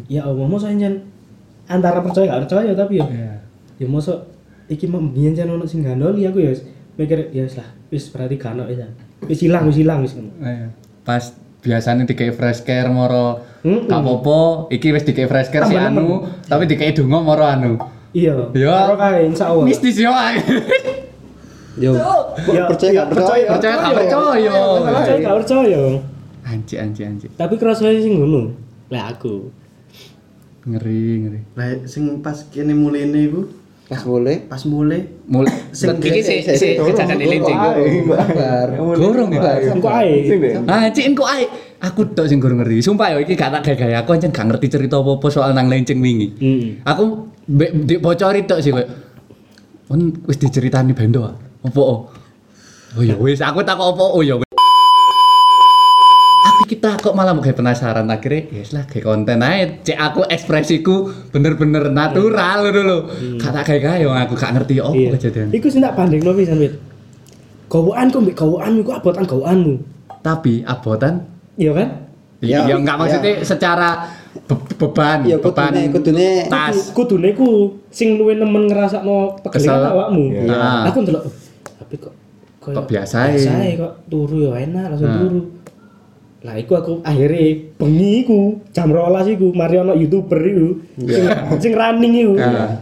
Speaker 4: Ya Allah masa nyen antara percaya gak percaya tapi ya
Speaker 2: Iya.
Speaker 4: ya masa iki mau biyen jan ono sing gandoli aku ya mikir ya lah wis berarti gak ono ya. Wis ilang wis ilang wis ngono.
Speaker 2: Iya. Pas biasanya dikei fresh care moro
Speaker 4: Mm-mm.
Speaker 2: gak apa-apa, iki wis dikei fresh care si anu, tapi dikei donga moro anu.
Speaker 4: iya
Speaker 2: Ya.
Speaker 4: karo kae insyaallah
Speaker 2: Mistis yo.
Speaker 5: yo
Speaker 4: Ya,
Speaker 5: percaya
Speaker 4: ya,
Speaker 5: gak percaya
Speaker 2: Percaya gak percaya.
Speaker 4: percaya gak percaya
Speaker 2: Anjir anjir anjir.
Speaker 4: tapi kerasa sing ngono lah aku
Speaker 2: Ngeri ngeri.
Speaker 3: Lah sing pas kene mulene iku
Speaker 5: pas boleh
Speaker 3: pas mulai
Speaker 2: Mulai
Speaker 3: Sing
Speaker 2: iki si si kejadian lincing. Gorong ya.
Speaker 4: engko ae
Speaker 2: Anjir engko ae. Aku tok sing gurung ngeri. Sumpah yo iki gak tak gaya aku ancen gak ngerti cerita apa-apa soal nang lencing wingi.
Speaker 4: heeh
Speaker 2: Aku mbek mbek bocori tok sih koyo. On wis diceritani bendo ah. Apa? oh? Oh ya wis aku takok apa oh ya kok malah mau kayak penasaran akhirnya ya lah kayak konten aja. Cek aku ekspresiku bener-bener natural dulu loh kata kayak kayak yang aku gak ngerti oh
Speaker 4: iya.
Speaker 2: kejadian.
Speaker 4: Iku sing tak bandingno pisan wit gawaanku mbek gawaanmu iku abotan gawaanmu
Speaker 2: tapi abotan?
Speaker 4: Iya kan?
Speaker 2: Ya,
Speaker 5: Ya,
Speaker 2: ya enggak maksudnya secara be- beban
Speaker 5: ya
Speaker 2: beban
Speaker 5: kudune kudune
Speaker 2: tas.
Speaker 4: Kudune ku sing luwih nemen ngrasakno pegelingan
Speaker 2: Kesel.
Speaker 4: awakmu.
Speaker 2: Nah.
Speaker 4: aku ndelok "Oh, tapi kok
Speaker 2: Kok biasa ae?"
Speaker 4: biasa ae kok turu ya enak langsung turu lah iku aku akhirnya bengi iku jam 12 iku mari ono youtuber iku sing, sing running iku.
Speaker 2: Nah.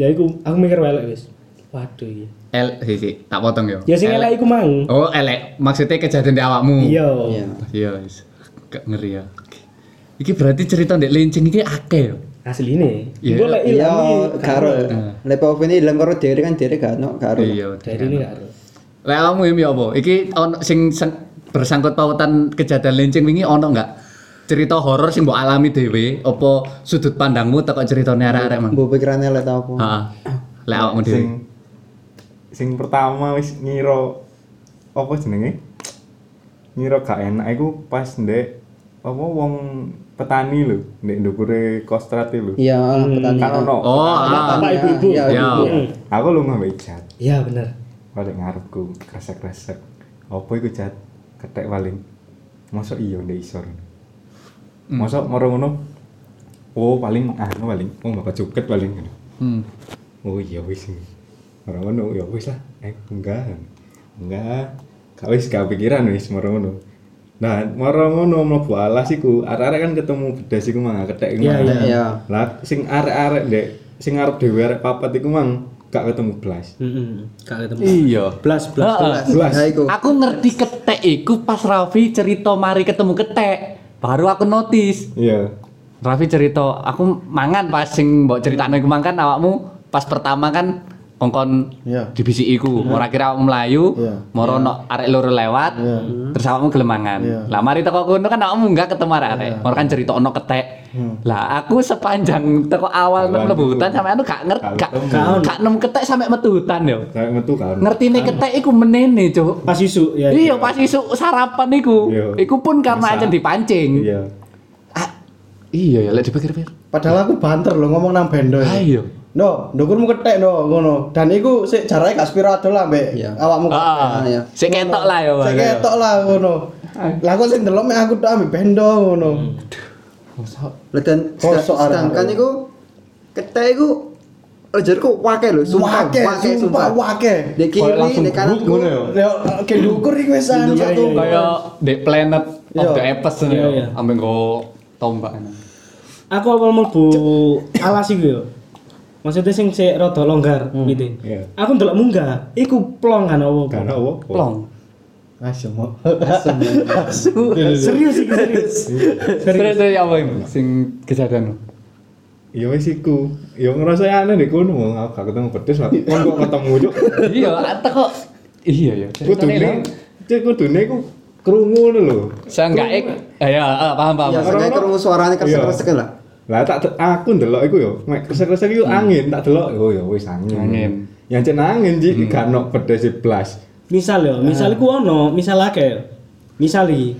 Speaker 4: ya iku aku mikir welek wis. Waduh iya.
Speaker 2: L si, si, tak potong yo.
Speaker 4: Ya sing
Speaker 2: Elek.
Speaker 4: iku mang.
Speaker 2: Oh elek. Maksudnya kejadian di awakmu.
Speaker 4: Iya.
Speaker 5: Iya.
Speaker 2: iya wis. Gak ngeri ya. Iki berarti cerita ndek lincing iki akeh yo.
Speaker 4: Asline.
Speaker 2: Iya.
Speaker 4: iku lek
Speaker 5: iya
Speaker 4: ilang
Speaker 5: karo
Speaker 2: Nah.
Speaker 5: lepa ini ilang karo dhewe kan dhewe gak ono karo
Speaker 2: iya
Speaker 4: dari ini karo
Speaker 2: Lek kamu ini apa? Iki ono sing bersangkut pautan kejadian lincing wingi ono enggak? Cerita horor sing mbok alami dhewe apa sudut pandangmu teko ceritane arek-arek mang?
Speaker 5: mbok pikirane lek ta apa
Speaker 2: Heeh. Lek awakmu dhewe.
Speaker 6: sing sing pertama wis ngira apa jenenge ngira gak enak iku pas ndek apa wong petani lho ndek ndukure kostrat lho
Speaker 5: iya petani
Speaker 6: kan ono
Speaker 2: Oh, ah.
Speaker 4: Bapak ibu-ibu
Speaker 5: Iya,
Speaker 2: Iya.
Speaker 4: Heeh.
Speaker 6: aku lu nggawe jat
Speaker 4: iya bener
Speaker 6: balik ngarepku kresek-kresek apa iku jat ketek paling mosok iya ndek isor mosok moro ngono oh paling anu paling oh bakal cuket paling
Speaker 2: Hmm.
Speaker 6: oh iya wis orang ngono ya wis lah eh enggak enggak gak wis gak pikiran wis marang ngono nah marang ngono mlebu alas iku arek-arek kan ketemu bedas iku mang ketek
Speaker 4: Iya,
Speaker 6: mang.
Speaker 4: iya.
Speaker 5: Iya.
Speaker 6: lah sing arek-arek ndek sing arep dhewe arek papat iku mang gak ketemu blas
Speaker 4: Heeh. Gak ketemu.
Speaker 2: Iya.
Speaker 4: Blas blas.
Speaker 2: Heeh.
Speaker 6: blas
Speaker 5: Nah, iku.
Speaker 2: Aku ngerti ketek iku pas Raffi cerita mari ketemu ketek. Baru aku notice.
Speaker 6: iya
Speaker 2: Raffi cerita, aku mangan pas sing mbok critakno iku mang kan awakmu pas pertama kan kongkon
Speaker 3: Iya.
Speaker 2: dibisiki iku, ora kira awakmu mlayu,
Speaker 3: Iya.
Speaker 2: moro ono arek loro lewat,
Speaker 3: Iya.
Speaker 2: terus awakmu gelem mangan.
Speaker 3: Iya.
Speaker 2: Lah mari teko kono kan awakmu enggak ketemu arek-arek. Moro kan cerita ono ketek. Lah aku sepanjang teko awal mlebu
Speaker 6: iku.
Speaker 2: hutan sampe anu gak ngerti
Speaker 6: Gak
Speaker 2: gak gak nemu ketek sampe metu hutan yo.
Speaker 6: saya metu kan
Speaker 2: Ngertine ketek iku menene, Cuk.
Speaker 4: Pas isu ya.
Speaker 2: Iya, pas isuk sarapan iku.
Speaker 6: Iya.
Speaker 2: Iku pun karena aja dipancing.
Speaker 6: iya
Speaker 2: Ah, iya ya, lek dipikir-pikir.
Speaker 3: Padahal aku banter loh ngomong nang bendo.
Speaker 2: Ah, iya.
Speaker 3: No, ndukurmu ketek no ngono. Dan iku sik jarake gak sepiro adol lah mbek
Speaker 5: Iya.
Speaker 3: awakmu.
Speaker 2: Ah,
Speaker 5: iya.
Speaker 2: Sik ketok lah ya,
Speaker 3: Sik ketok lah ngono. Lah kok sing delok mek aku tok ambek bendo ngono.
Speaker 5: Lah dan
Speaker 3: Kosok
Speaker 5: sedang- sedangkan iku ketek iku Ajarku wake lho, sumpah,
Speaker 3: Wake,
Speaker 5: wake
Speaker 3: sumpah wake.
Speaker 6: Kayak
Speaker 5: kiri, di kanan
Speaker 6: ngono ya?
Speaker 3: Ya ke ndukur iku wis
Speaker 4: Iya,
Speaker 3: satu.
Speaker 4: iya,
Speaker 2: Kayak The Planet of
Speaker 3: Iya.
Speaker 2: the Apes
Speaker 4: Iya,
Speaker 2: ya.
Speaker 4: iya.
Speaker 2: Ambil go tombak.
Speaker 4: Aku awal mlebu alas iku yo. Maksudnya sing sik rada longgar gitu.
Speaker 6: Iya.
Speaker 4: Aku ndelok munggah, iku plong kan apa?
Speaker 6: karena apa
Speaker 2: Plong.
Speaker 3: Asem.
Speaker 4: Serius iki serius.
Speaker 2: Terus terus apa ini? Sing kejadian.
Speaker 6: iya wis iku ya ngerasa aneh deh kono wong aku gak ketemu pedes kon kok ketemu cuk
Speaker 2: Iya, atau kok iya ya.
Speaker 6: kudune cek kudune iku krungu ngono lho
Speaker 2: Seenggak eh ya, ah, paham paham.
Speaker 5: Ya, kerungu suaranya kresek-kresek lah.
Speaker 6: Lah tak aku ndelok iku yo mek kresek-kresek iku angin tak delok oh ya wis angin
Speaker 2: Angin.
Speaker 6: yang cen angin ji gak ono pedes blas
Speaker 4: Misal yo, misal iku ono, misal akeh. Misal iki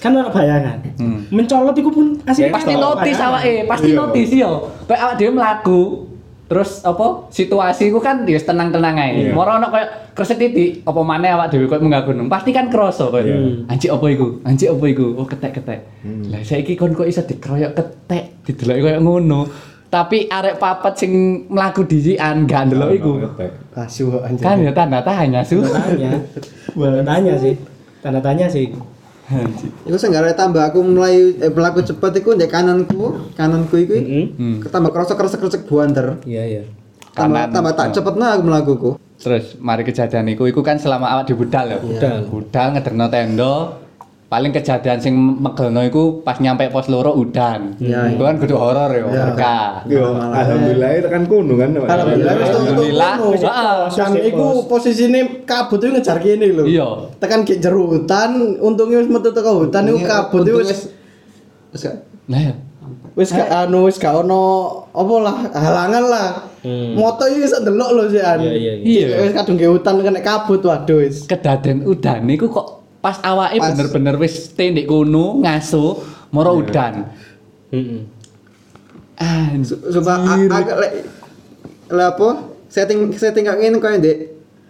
Speaker 4: kan ono bayangan. Mencolot iku pun asli
Speaker 2: pasti notis awake, pasti
Speaker 6: Iya.
Speaker 2: notis yo. Kayak awak dhewe mlaku. Terus apa situasi ku kan ya tenang-tenang ae.
Speaker 6: Iya.
Speaker 2: Moro ono koyo kresek titik, apa maneh awak dhewe koyo munggah gunung. Pasti kan kroso koyo.
Speaker 6: Iya.
Speaker 2: Anjir apa iku? Anjir apa iku? Oh ketek-ketek. Lah saiki kon kok iso dikeroyok ketek, dideloki koyo ngono. Tapi arek papat sing mlaku disikan gak ndelok iku.
Speaker 3: Asu anjir.
Speaker 2: Kan ya tanda tanya su.
Speaker 4: tanya. Tanda tanya sih. Tanda tanya sih.
Speaker 5: Iku senggara tambah aku mulai eh, melaku cepet iku ndek kananku, kananku iku
Speaker 4: Heeh.
Speaker 5: ketambah kerasa kresek-kresek buanter.
Speaker 4: Iya iya.
Speaker 5: Tambah
Speaker 2: Kanan.
Speaker 5: tambah tak cepetna aku melakuku.
Speaker 2: Terus mari kejadian iku, iku kan selama awak di budal ya.
Speaker 4: Budal.
Speaker 2: Budal ngederno tenda. Paling kejadian sing megelno iku pas nyampe pos loro udan.
Speaker 5: Iya,
Speaker 2: Itu kan kudu horor ya, berkah.
Speaker 6: yo alhamdulillah tekan kono kan
Speaker 3: Alhamdulillah wis
Speaker 2: Alhamdulillah.
Speaker 3: Dan iku posisine kabut itu ngejar kene lho.
Speaker 2: Iya.
Speaker 3: Tekan ke jero hutan, untungnya wis metu teko hutan iku kabut iku wis
Speaker 5: Wis gak
Speaker 2: Lah ya.
Speaker 3: wis gak anu wis gak ono apa lah halangan lah. Moto iki iso ndelok lho sih.
Speaker 4: Iya, iya,
Speaker 2: iya.
Speaker 3: Wis kadung ke hutan kena kabut waduh wis.
Speaker 2: Kedaden udan niku kok pas awake
Speaker 5: Pas.
Speaker 2: bener-bener wis stay ndek kono ngaso moro udan.
Speaker 4: Heeh.
Speaker 2: Ah,
Speaker 5: Sumpah a- agak lek apa setting setting kak ngene koyo ndek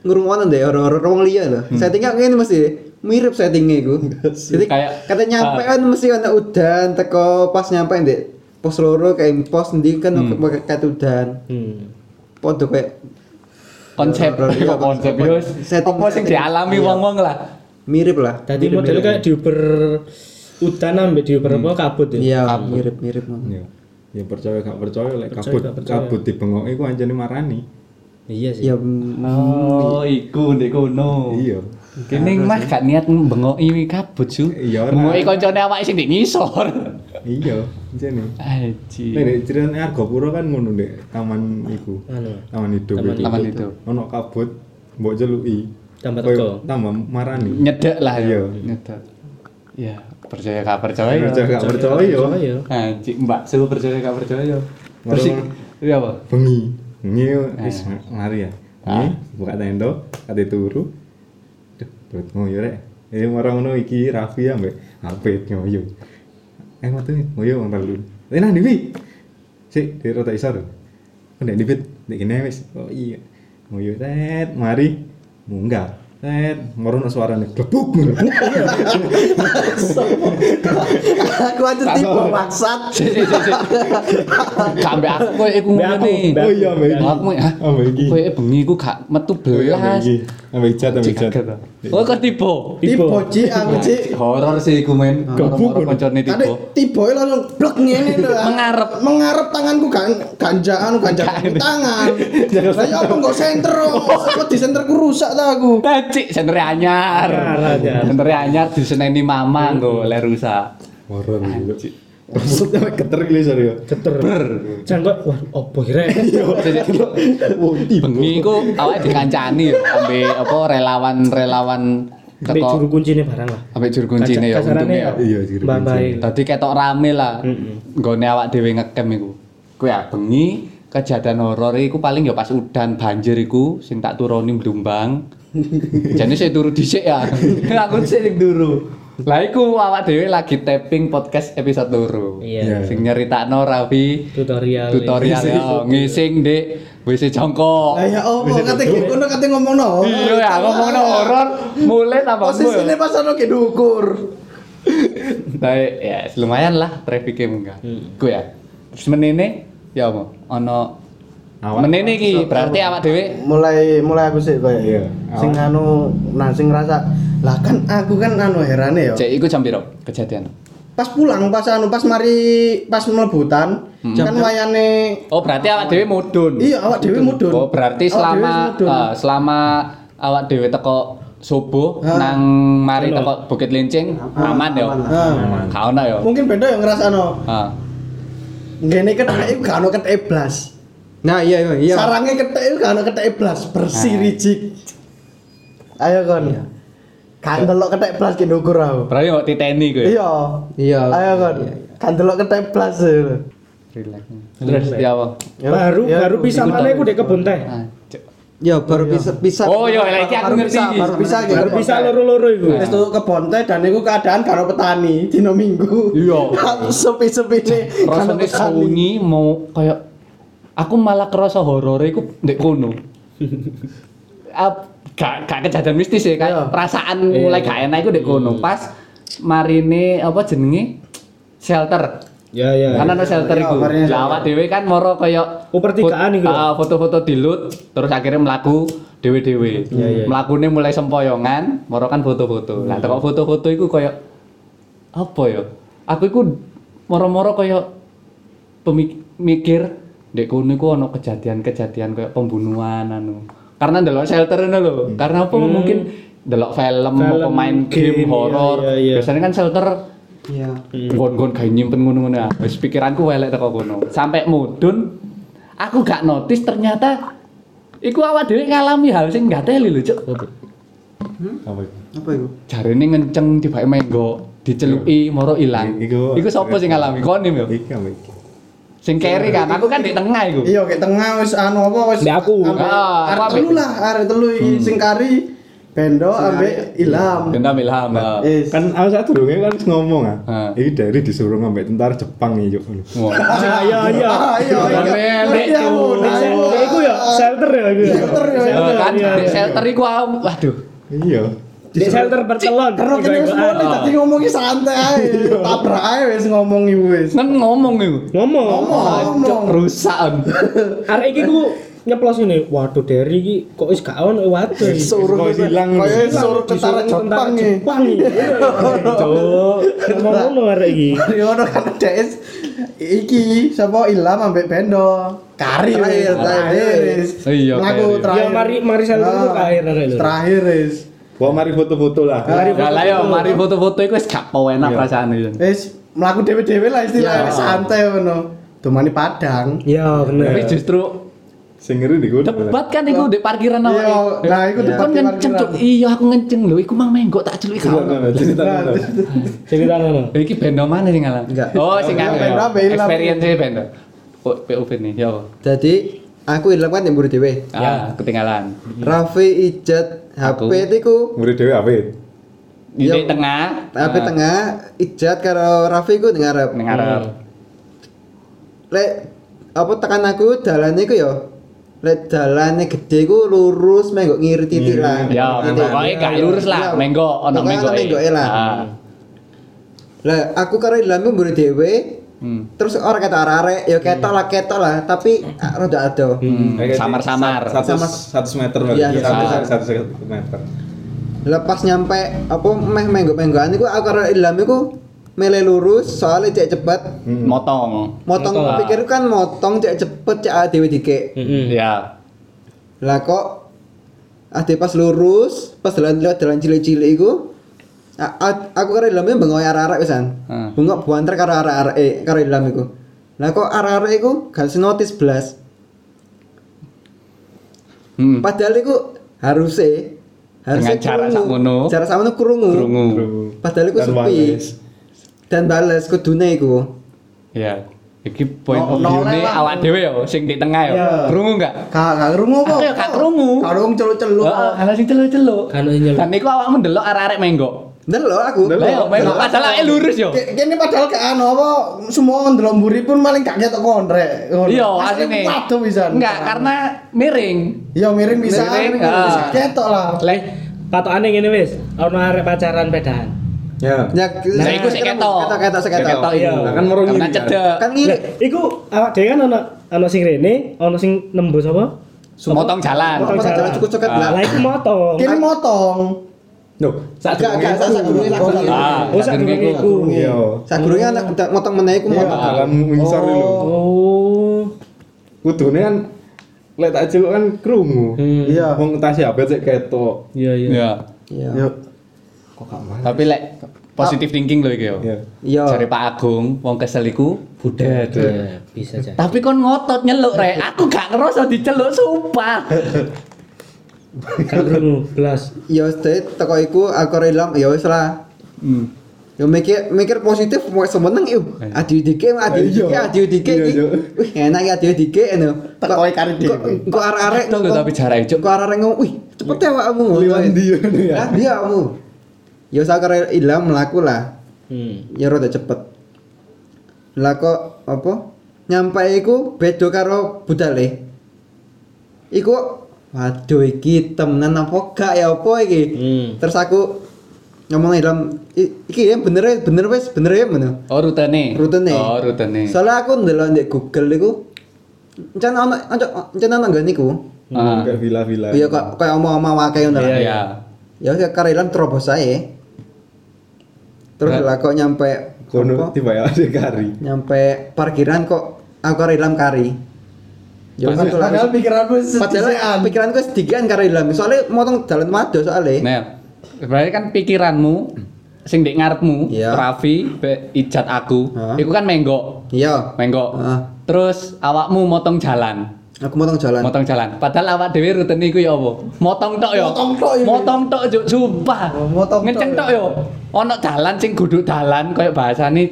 Speaker 5: ngrungokno ndek orang-orang wong liya lho. Setting kak ngene mesti mirip settingnya iku. Jadi
Speaker 2: Kayak-
Speaker 5: kata nyampe kan mesti ana udan teko pas nyampe ndek pos loro kayak pos ndi kan pakai kat udan.
Speaker 4: Hmm.
Speaker 5: Podo kayak
Speaker 2: konsep
Speaker 5: iya,
Speaker 2: konsep
Speaker 5: konsep.
Speaker 2: yo
Speaker 5: Setting-
Speaker 2: apa sing dialami
Speaker 5: Iya.
Speaker 2: wong-wong lah.
Speaker 5: Mirip lah.
Speaker 4: Tadi modelnya kayak diuber udan ambek diuber apa kabut ya.
Speaker 5: Iya, mirip-mirip.
Speaker 6: ya ya percaya gak percaya lek
Speaker 4: Percaya
Speaker 6: kabut kabut dibengok iku anjene marani
Speaker 4: Iya sih.
Speaker 5: Ya
Speaker 2: Oh, iku ndek kono.
Speaker 6: iya
Speaker 2: Kene mah gak niat bengoki kabut su.
Speaker 6: Iya.
Speaker 2: Bengoki koncone awake sing ndek ngisor.
Speaker 6: iya anjene
Speaker 2: Aji.
Speaker 6: Nek ceritane Argopuro kan ngono ndek taman iku.
Speaker 4: Anu.
Speaker 6: Taman hidup.
Speaker 4: Taman
Speaker 2: hidup.
Speaker 6: Ono kabut mbok jeluki.
Speaker 4: Tambah teko.
Speaker 6: Tambah marani.
Speaker 2: Nyedek lah ya.
Speaker 6: Iya.
Speaker 2: Nyedek. Ya, percaya gak percaya.
Speaker 6: Percaya gak percaya.
Speaker 4: Percaya.
Speaker 2: Anji, Mbak Su percaya gak percaya. Terus
Speaker 6: Baru-
Speaker 2: iki apa?
Speaker 6: Bengi. Bengi wis mari ya.
Speaker 2: Ah.
Speaker 6: Bengi buka tenda, kate turu. Duh, perut ngoyo rek. Eh marang ngono iki Raffi ambek Apit ngoyo. Eh metu ngoyo wong telu. Eh nah Dewi. Sik, dia rota isar. Kok nek Dipit nek kene wis. Oh iya. Ngoyo tet, mari munggah. Net, merono suarane glebuk glebuk.
Speaker 3: Aku aja tipe maksat.
Speaker 2: Sampai aku koyo iku
Speaker 4: aku,
Speaker 2: nih.
Speaker 6: Oh iya, Mbak iki.
Speaker 2: Aku. Koyo bengi ku gak metu belas.
Speaker 6: Ambek ijat, ambek
Speaker 2: kaget ah. Oh kok tipe?
Speaker 3: Tipe Ci aku Ci.
Speaker 2: Horor sih iku men. Horor koncone tipe.
Speaker 3: tipe langsung blek ngene lho.
Speaker 2: Mengarep.
Speaker 3: Mengarep tanganku gak ganja anu ganja tangan. Lah ya aku nggak senter. Kok di senterku rusak ta aku.
Speaker 2: Cik, sentere anyar. Sentere anyar diseneni mama nggo le rusak.
Speaker 6: Horor gitu. Maksudnya geter iki lho ya.
Speaker 4: Geter. Jan kok wah opo kira.
Speaker 6: Oh, tiba.
Speaker 2: Bengi ku awake dikancani yo ambek apa relawan-relawan
Speaker 4: Nek juru
Speaker 2: teko
Speaker 4: kuncine barang lah.
Speaker 2: ambek juru kuncine ya untungnya
Speaker 4: ya.
Speaker 2: ya.
Speaker 6: Iya, juru.
Speaker 4: Mbak.
Speaker 2: Tadi ketok rame lah. Nggone awak dhewe ngecamp iku. Kuwi ya bengi kejadian horor iku paling ya pas udan banjir iku sing tak turuni Blumbang. Jane saya turu dhisik ya. Aku sih sing turu. Lah iku awak dhewe lagi tapping podcast episode loro.
Speaker 4: Iya.
Speaker 2: Sing nyeritakno Raffi
Speaker 4: Tutorial.
Speaker 2: tutorial ya ngising Dik WC jongkok.
Speaker 3: Lah ya opo kate ngono kate ngomongno.
Speaker 2: Iya ya ngomongno horor mulai tambah
Speaker 3: Posisine pas ono ki dukur.
Speaker 2: Tapi ya lumayan lah trafficnya munggah. Ku ya. Terus menene ya apa? Ono
Speaker 6: Awak-
Speaker 2: menene iki berarti awak dhewe
Speaker 3: Mulai mulai aku sih koyo.
Speaker 6: Iya.
Speaker 3: Sing anu nah sing ngerasa lah kan aku kan anu herane ya.
Speaker 2: cek iku jam piro kejadian?
Speaker 3: Pas pulang pas anu pas mari pas melebutan kan wayane
Speaker 2: Oh berarti awak dhewe mudun.
Speaker 3: Iya, awak dhewe mudun.
Speaker 2: Oh berarti
Speaker 3: Awak
Speaker 2: selama eh, selama awak dhewe teko subuh
Speaker 3: Ah.
Speaker 2: nang mari teko Bukit Lincing aman ya. Gak ono ya.
Speaker 3: mungkin beda yang ngerasano.
Speaker 2: Ah.
Speaker 3: Ngene kethek iku gak ono kethek blas.
Speaker 5: Nah, iya iya iya.
Speaker 3: Sarangnya kethek iku gak ono blas, bersih rijik. Ayo kon. Kan delok kethek blas ki ndukur aku.
Speaker 2: Berarti kok titeni kowe.
Speaker 3: Iya.
Speaker 5: Iya.
Speaker 3: Ayo kon. Kan delok kethek blas. lho.
Speaker 2: Relax. Terus ya apa?
Speaker 3: Ya,
Speaker 4: Baru
Speaker 3: ya,
Speaker 4: baru bisa mana
Speaker 3: aku.
Speaker 4: aku dek kebun teh.
Speaker 5: Ya baru bisa bisa.
Speaker 2: Oh iya lagi aku
Speaker 3: Baru
Speaker 2: ngerti.
Speaker 3: baru bisa.
Speaker 4: Baru bisa loro-loro iku.
Speaker 3: Wis tuh kebon teh dan iku keadaan karo petani dino minggu.
Speaker 2: Iya.
Speaker 3: Sepi-sepi nih. karo
Speaker 2: rasanya
Speaker 3: petani.
Speaker 2: sunyi mau kayak aku malah kerasa horor iku ndek kono. Gak gak kejadian mistis ya
Speaker 3: Iya.
Speaker 2: kayak perasaan mulai gak enak iku ndek kono. Pas marine apa jenenge shelter.
Speaker 4: Ya ya.
Speaker 2: Kan ana shelter
Speaker 3: Iya,
Speaker 2: iku.
Speaker 3: marine
Speaker 2: Lah awak dhewe kan moro kaya
Speaker 4: Oh, pertigaan iku ya?
Speaker 2: Ah, foto-foto di loot terus akhirnya melaku dewe-dewe.
Speaker 4: Iya, iya.
Speaker 2: Mlakune mulai sempoyongan, moro kan foto-foto. Lah teko foto-foto iku kaya apa ya? Aku iku moro-moro kaya pemikir dek kono iku ana kejadian-kejadian kaya pembunuhan anu. Karena ndelok shelter ngono lho. Karena apa mungkin ndelok film,
Speaker 4: Film,
Speaker 2: apa main game,
Speaker 4: game,
Speaker 2: horor.
Speaker 4: iya, iya, iya.
Speaker 2: Biasanya kan shelter
Speaker 5: Iya.
Speaker 2: gon-gon kayak nyimpen ngono-ngono ya. Wis pikiranku welek teko kono. Sampai mudun aku gak notice ternyata iku awak dhewe ngalami hal sing gak teli lho, Cuk.
Speaker 6: Apa itu?
Speaker 5: Apa itu?
Speaker 2: Jarene ngenceng tibake menggo, diceluki moro ilang.
Speaker 6: Iku-
Speaker 2: Iku sapa sing ngalami?
Speaker 6: Iki apa iki?
Speaker 2: Sing carry kan, aku kan di tengah iku.
Speaker 3: Iya, kayak tengah wis anu apa wis.
Speaker 4: Mbak aku.
Speaker 3: ambek-
Speaker 2: Ah,
Speaker 3: arek telu
Speaker 2: ambek-
Speaker 3: lah, arek telu iki sing kari Bendo ambek Ilham.
Speaker 2: Dendam ilham. ah.
Speaker 3: Wis.
Speaker 6: Kan aku saat dulu kan ngomong ah.
Speaker 2: Ah.
Speaker 6: Iki dari disuruh ngambil tentara Jepang.
Speaker 4: Iya iya.
Speaker 3: Ah, iya iya. Iya,
Speaker 2: Cuk.
Speaker 3: Bu. Nah,
Speaker 4: Sel-
Speaker 3: Bu.
Speaker 4: Iku ya shelter ya iku. ya?
Speaker 3: Shelter ya,
Speaker 2: Eh, kan
Speaker 4: iya,
Speaker 2: di
Speaker 4: iya.
Speaker 2: shelter iku waduh.
Speaker 6: Iya.
Speaker 4: Di shelter bertelon.
Speaker 3: Karena kene wis mulai
Speaker 2: Ah.
Speaker 3: tadi ngomongi santai ae. Tabrak ae wis ngomongi wis.
Speaker 2: Kan ngomong iku.
Speaker 4: ngomong.
Speaker 3: Ngomong.
Speaker 2: Cuk, rusak.
Speaker 4: Arek iki ku nyeplos ini. Waduh dari iki kok wis gak ono waduh.
Speaker 3: Suruh
Speaker 6: Kok hilang, hilang.
Speaker 3: suruh tentara
Speaker 4: Disuruh
Speaker 3: Jepang.
Speaker 4: Jepang. Cuk. Ngomong ngono arek iki.
Speaker 3: Ya ono kan DS iki sapa Ilham ambek Bendo. Kari
Speaker 5: Terakhir, terakhir.
Speaker 2: Iya.
Speaker 4: Ya, mari- mari itu
Speaker 3: Ah,
Speaker 4: terakhir.
Speaker 3: Terakhir wis.
Speaker 6: Bawa mari foto-foto lah.
Speaker 4: Mari
Speaker 2: Lah lah yo mari foto-foto iku wis gak enak
Speaker 6: Iya.
Speaker 2: perasaan iki.
Speaker 3: Wis mlaku dhewe-dhewe lah istilahnya
Speaker 2: Ya.
Speaker 3: wis santai ngono. Domani Padang.
Speaker 4: Ya bener.
Speaker 2: Tapi justru
Speaker 6: Sing ngeri kono.
Speaker 2: debat kan iku di parkiran
Speaker 3: Iya,
Speaker 2: awake.
Speaker 3: nah, iku debat di
Speaker 2: ngenceng cuk. Iya aku ngenceng lho, iku mang menggo tak celuki
Speaker 6: Iya, iya, iya, cerita
Speaker 3: Nah.
Speaker 4: Cerita ngono.
Speaker 2: Lho iki bendo mana sing ngalah?
Speaker 5: Enggak.
Speaker 2: Oh, sing
Speaker 3: Iya,
Speaker 2: ngalah. ya. Experience bendo. Oh, POV nih, ya?
Speaker 5: Jadi aku Ilham kan yang buru dhewe.
Speaker 2: Ah, ketinggalan.
Speaker 5: Raffi Ijat. HP itu
Speaker 6: Murid dewe apa?
Speaker 2: Ini
Speaker 5: Yo.
Speaker 2: tengah.
Speaker 5: HP
Speaker 2: ah,
Speaker 5: tengah Ijat karo Raffi ku ning ngarep.
Speaker 2: Ning ngarep.
Speaker 5: Lek apa tekan aku dalane iku ya lek dalane gede ku lurus menggok ngiri titik lah.
Speaker 2: Ya, pokoknya gak lurus lah,
Speaker 5: Iya.
Speaker 2: menggo ono
Speaker 5: Pokoknya
Speaker 2: menggo.
Speaker 5: menggoke lah. Lah aku karo ilmu mburi dhewe
Speaker 2: Hmm.
Speaker 5: terus orang kata arek ya ketok lah ketok lah tapi ah, rada ado.
Speaker 6: Kayak
Speaker 2: Samar-samar.
Speaker 6: Satu
Speaker 5: Sama-
Speaker 6: satu meter lah.
Speaker 5: Iya,
Speaker 6: satu satu satu meter.
Speaker 5: Lepas nyampe apa meh menggok-menggokan iku aku karo ilmu iku mele lurus soalnya cek cepet
Speaker 6: Hmm.
Speaker 2: Motong.
Speaker 5: motong
Speaker 4: Motong.
Speaker 5: pikir kan motong cek cepet cek dhewe dike.
Speaker 4: Heeh.
Speaker 2: Ya.
Speaker 5: Lah kok ade pas lurus, pas jalan lewat jalan cilik-cilik iku aku karo ilmu bengok arek-arek pisan.
Speaker 2: Hmm.
Speaker 5: Bengok buanter karo arek-arek eh karo ilmu iku. Lah kok arek-arek iku gak notice blas.
Speaker 2: Hmm.
Speaker 5: Padahal iku harusnya harusnya
Speaker 2: Dengan
Speaker 5: krungu.
Speaker 2: sakmono.
Speaker 5: Jarak sakmono krungu.
Speaker 2: Krungu.
Speaker 5: Padahal iku sepi. Dan bales kudune iku.
Speaker 2: Ya. Iki point
Speaker 3: No-
Speaker 2: of view
Speaker 3: lah.
Speaker 2: awak dhewe yo sing di tengah yo.
Speaker 3: Iya.
Speaker 2: Krungu enggak?
Speaker 3: Gak gak krungu apa?
Speaker 2: Aku ya gak krungu.
Speaker 3: Karo wong celuk-celuk.
Speaker 2: Heeh, ana sing celuk-celuk.
Speaker 4: Kan nyeluk.
Speaker 2: Dan iku awakmu ndelok arek-arek menggok.
Speaker 5: Ndelok aku.
Speaker 2: Lah yo menggok padahal awake lurus yo.
Speaker 3: Kene padahal gak anu apa semua ndelok mburi pun maling gak ketok kontrek.
Speaker 2: Iya,
Speaker 3: Asli
Speaker 2: asline.
Speaker 3: Waduh bisa.
Speaker 2: Enggak, karena miring.
Speaker 3: Iya miring bisa.
Speaker 2: Miring,
Speaker 3: bisa
Speaker 2: ah.
Speaker 3: ketok lah.
Speaker 2: Lek
Speaker 4: Patokane ngene wis, ono arek pacaran pedahan.
Speaker 6: Ya.
Speaker 5: Ya,
Speaker 2: Nah, iku sik ketok.
Speaker 5: Ketok ketok sik ketok.
Speaker 4: Iya.
Speaker 6: Lah, kan merungi kan.
Speaker 2: cedek.
Speaker 5: Kan ngiri.
Speaker 4: Lah, iku awak dhewe kan ono ono sing rene, ono sing nembus apa?
Speaker 2: Motong jalan.
Speaker 4: Motong jalan.
Speaker 5: jalan cukup coket
Speaker 2: Ah.
Speaker 5: lah.
Speaker 4: Lah iku motong.
Speaker 3: Kene motong.
Speaker 6: Loh, sak
Speaker 5: Gak gak sak gurunge sak gurunge.
Speaker 2: Ah,
Speaker 4: Oh, sak
Speaker 2: iku.
Speaker 4: iku.
Speaker 6: Iya.
Speaker 5: Sak gurunge anak motong meneh iku motong.
Speaker 6: Dalam ngisor dulu.
Speaker 4: Oh.
Speaker 6: Kudune kan lek tak celuk kan krungu.
Speaker 4: Hmm.
Speaker 3: Iya.
Speaker 6: Wong tas ya cek ketok.
Speaker 4: Iya iya.
Speaker 2: Iya.
Speaker 5: Iya.
Speaker 3: Yo.
Speaker 6: Kok gak malah?
Speaker 2: Tapi lek positive thinking lho iki yo.
Speaker 6: Iya.
Speaker 5: Iya.
Speaker 2: Cari Pak Agung, wong kesel iku budet.
Speaker 4: Iya, bisa jadi.
Speaker 2: Tapi kon ngotot nyeluk rek, aku gak ngerasa diceluk sumpah.
Speaker 4: Kan krungu blas.
Speaker 5: Ya wis teko iku aku relam ya wis lah.
Speaker 2: Hmm.
Speaker 5: Ya mikir mikir positif mau semeneng yuk. Adi dike adi dike adi dike
Speaker 6: Iya,
Speaker 5: iki.
Speaker 6: iya.
Speaker 5: Wih, enak ya adi dike eno.
Speaker 3: Teko e kari dhewe.
Speaker 5: Kok arek-arek
Speaker 2: lho tapi jarak cuk.
Speaker 5: Kok arek ngomong, "Wih, cepet ya awakmu."
Speaker 6: Liwan dia nih ya.
Speaker 5: Ah, dia kamu. Ya saya kira ilang melaku lah.
Speaker 4: Hmm.
Speaker 5: Ya rada cepet. Lah kok apa? Nyampe iku beda karo budale. Iku waduh iki temenan apa gak ya apa iki?
Speaker 4: Hmm.
Speaker 5: Terus aku ngomong dalam iki ya bener ya bener wes bener ya mana?
Speaker 2: Oh rutene.
Speaker 5: Rutene.
Speaker 2: Oh rutene.
Speaker 5: Soalnya aku ndelok di Google iku Encen ana encen ana nggon iku.
Speaker 2: Ah.
Speaker 6: Kayak villa-villa.
Speaker 5: Iya kok kayak omong-omong wae ngono.
Speaker 2: Iya iya.
Speaker 5: Ya karelan terobos ae. Terus
Speaker 2: Berat.
Speaker 5: lah kok nyampe
Speaker 6: Kono tiba ya ada kari.
Speaker 5: nyampe parkiran kok aku karo ilam kari. Ya tuh lah.
Speaker 3: Padahal pikiranku
Speaker 5: Padahal
Speaker 3: sedisian.
Speaker 5: pikiranku sedikian karo ilam. Soalnya motong jalan madu soalnya.
Speaker 2: Nah, berarti kan pikiranmu sing di ngarepmu,
Speaker 5: Iya.
Speaker 2: Raffi, be, ijat aku, iku kan menggok,
Speaker 5: Iya.
Speaker 2: menggok.
Speaker 5: Heeh.
Speaker 2: Terus awakmu motong jalan,
Speaker 5: Aku motong jalan.
Speaker 2: motong jalan. Padahal awak dhewe rutene iku ya apa? Motong tok ya.
Speaker 3: Motong tok ya.
Speaker 2: Motong tok juk sumpah.
Speaker 3: Oh, motong tok
Speaker 2: Ngeceng
Speaker 3: ya.
Speaker 2: tok ya. Ono dalan sing kudu dalan koyo bahasane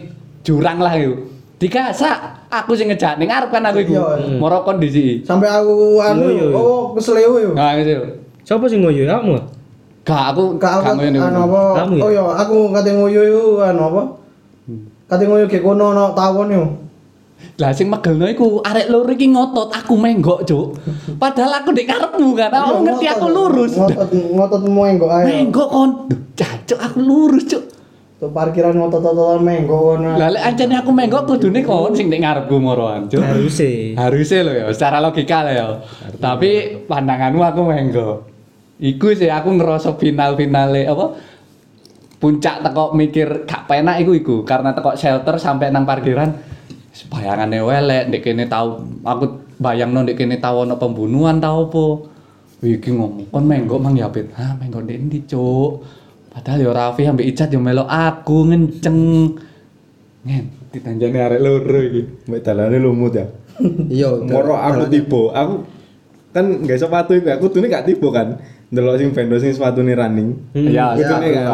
Speaker 2: jurang lah iku. Digasak, aku sing ngejak ning ngarep kan aku iku.
Speaker 3: Iya.
Speaker 2: Moro kondisi.
Speaker 3: Sampai aku anu
Speaker 4: Yo, yo, yo.
Speaker 3: oh kesleo yo.
Speaker 2: Nah, gitu.
Speaker 4: Sopo sing ngoyo kamu?
Speaker 2: Gak aku
Speaker 3: Kak aku anu apa?
Speaker 4: Kamu ya?
Speaker 3: Oh iya, aku kate ngoyo yo anu apa? Kate ngoyo ge kono ono tawon yo.
Speaker 2: Lah sing megelno iku arek loro iki ngotot aku menggok, Cuk. Padahal aku ndek karepmu kan. Aku
Speaker 3: Iya,
Speaker 2: ngerti aku lurus.
Speaker 3: Ngotot ngotot menggok ae.
Speaker 2: Menggok kon. Cacuk aku lurus, Cuk.
Speaker 3: Tuh parkiran ngotot-ngotot menggok kono.
Speaker 2: Lah lek ancene aku menggok kudune kon sing ndek ngarepku moroan, Cuk.
Speaker 4: Haruse.
Speaker 2: Harusnya lo ya, secara logika lah ya. Tapi pandanganmu aku menggok. Iku sih aku ngerasa final-finale apa puncak teko mikir gak penak iku iku karena teko shelter sampai nang parkiran bayangane welek ndek kene tau aku bayangno ndek kene tau ono pembunuhan tau apa iki ngomong kon menggok mang yapit ha menggok ndek ndi cuk padahal ya Raffi ambek Icat yo melok aku ngenceng ngen
Speaker 6: Ditanjani arek loro iki. Mbak dalane lumut ya.
Speaker 5: Iya.
Speaker 6: Moro aku tiba, aku kan gak sepatu iku, aku tuh gak tiba kan. Delok sing vendor sing sepatune running.
Speaker 2: Ya,
Speaker 6: Aku
Speaker 5: ya,
Speaker 6: tuh kan.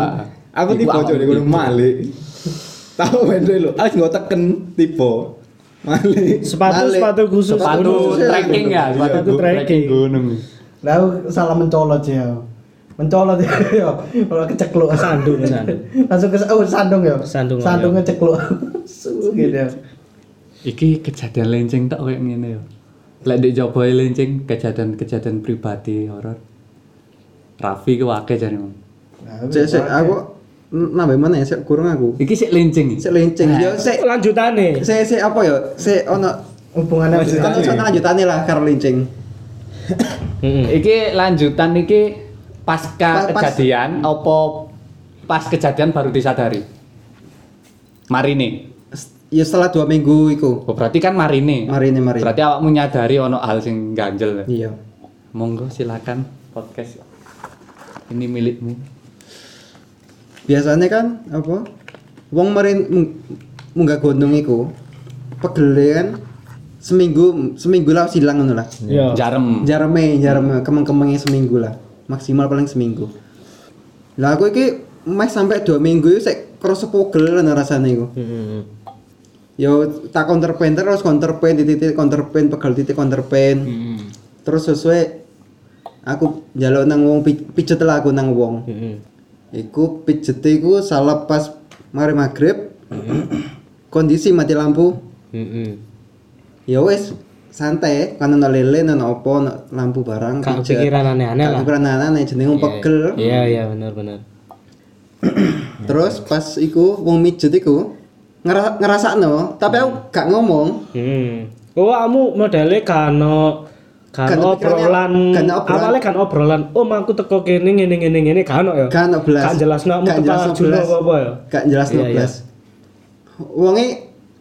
Speaker 6: Aku
Speaker 2: Iku
Speaker 6: tiba cok
Speaker 2: tiba.
Speaker 6: malik. Tahu vendor lho, aku nggak teken tiba. Malik.
Speaker 4: Sepatu sepatu khusus
Speaker 2: sepatu trekking ya sepatu
Speaker 4: Sepatu trekking.
Speaker 2: gunung
Speaker 3: Lah aku salah mencolot ya. Mencolot ya. Kalau kecekluk
Speaker 4: Sandung, sandung.
Speaker 3: Langsung ke oh sandung ya.
Speaker 4: Sandung,
Speaker 3: Sandungnya cekluk. Su, gitu ya.
Speaker 2: iki kejadian lenceng tok kayak ngene yo Lek di Joboy lincing kejadian-kejadian pribadi horor. Raffi ku akeh jare. Mang.
Speaker 5: Sik sik aku nambah mana ya sik kurang aku.
Speaker 2: Iki sik lincing.
Speaker 5: Sik lincing. Yo sik
Speaker 4: Lanjutane.
Speaker 5: sik sik apa ya? Sik ono
Speaker 3: Hubungannya
Speaker 5: ono lanjutane lah karo lincing.
Speaker 4: Heeh.
Speaker 2: Iki lanjutan iki pasca
Speaker 5: Pa- pas-
Speaker 2: kejadian apa pas kejadian baru disadari? Marine.
Speaker 5: Ya setelah dua minggu iku.
Speaker 2: Oh, berarti kan marine.
Speaker 5: Marine marine.
Speaker 2: Berarti awakmu nyadari ono hal sing ganjel.
Speaker 5: Iya.
Speaker 2: Monggo silakan podcast. Ini milikmu.
Speaker 5: Biasanya kan apa? Wong marin mung- munggah gunung iku pegele kan seminggu seminggu lah silang ngono lah.
Speaker 4: Yo.
Speaker 2: Jarem.
Speaker 5: Jareme, jareme kemeng-kemengnya seminggu lah. Maksimal paling seminggu. Lah aku iki meh sampai dua minggu itu sik kerasa pegel lah rasane iku.
Speaker 4: Heeh.
Speaker 5: Yo tak counterpain terus counterpain titik counterpain pegel titik counterpain. Terus sesuai aku njaluk nang wong pi- pijet lah aku nang wong.
Speaker 4: Heeh.
Speaker 5: Iku pijet iku salah pas mari maghrib. Kondisi mati lampu.
Speaker 4: Heeh.
Speaker 5: Ya wis santai kan ono lele ono opo ono lampu barang pijet.
Speaker 4: kepikiran aneh-aneh lah.
Speaker 5: kepikiran aneh jenenge wong pegel.
Speaker 4: Iya iya benar benar.
Speaker 5: Terus pas iku wong mijet iku ngera ngerasakno, tapi aku gak ngomong.
Speaker 4: Hmm. Oh, kamu modelnya kano kan
Speaker 5: Kan
Speaker 4: obrolan,
Speaker 5: kan
Speaker 4: awalnya kan obrolan. Om aku teko kene ngene ngene ngene kano ya.
Speaker 5: Gak ono belas.
Speaker 4: Kamu
Speaker 5: Gak
Speaker 4: teko
Speaker 5: jelasno
Speaker 4: Arjuna
Speaker 5: belas.
Speaker 4: apa ya.
Speaker 5: Gak jelas
Speaker 4: Iya, iya.
Speaker 5: 12. Wonge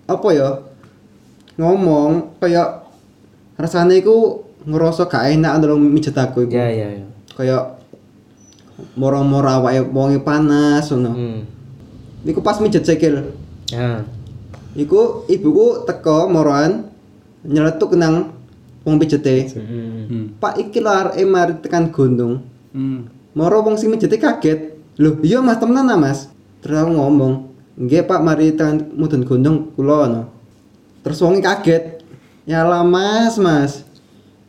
Speaker 5: apa ya? Ngomong kayak rasane iku ngerasa gak enak ndelok mijet aku iku.
Speaker 4: Iya iya iya.
Speaker 5: Kayak moro-moro awake wonge panas ngono.
Speaker 4: Hmm.
Speaker 5: Iku pas mijet sikil.
Speaker 4: Ya.
Speaker 5: Iku ibuku teko moroan nyeletuk nang wong pijete.
Speaker 4: Hmm.
Speaker 2: Hmm.
Speaker 5: Pak iki lho areke mari tekan gunung.
Speaker 2: Hmm.
Speaker 5: Moro wong sing mijete kaget. Loh, iya Mas temenan ah, Mas. Terus aku ngomong, "Nggih Pak, mari tekan mudun gunung kula no." Terus wonge kaget. Ya lah Mas, Mas.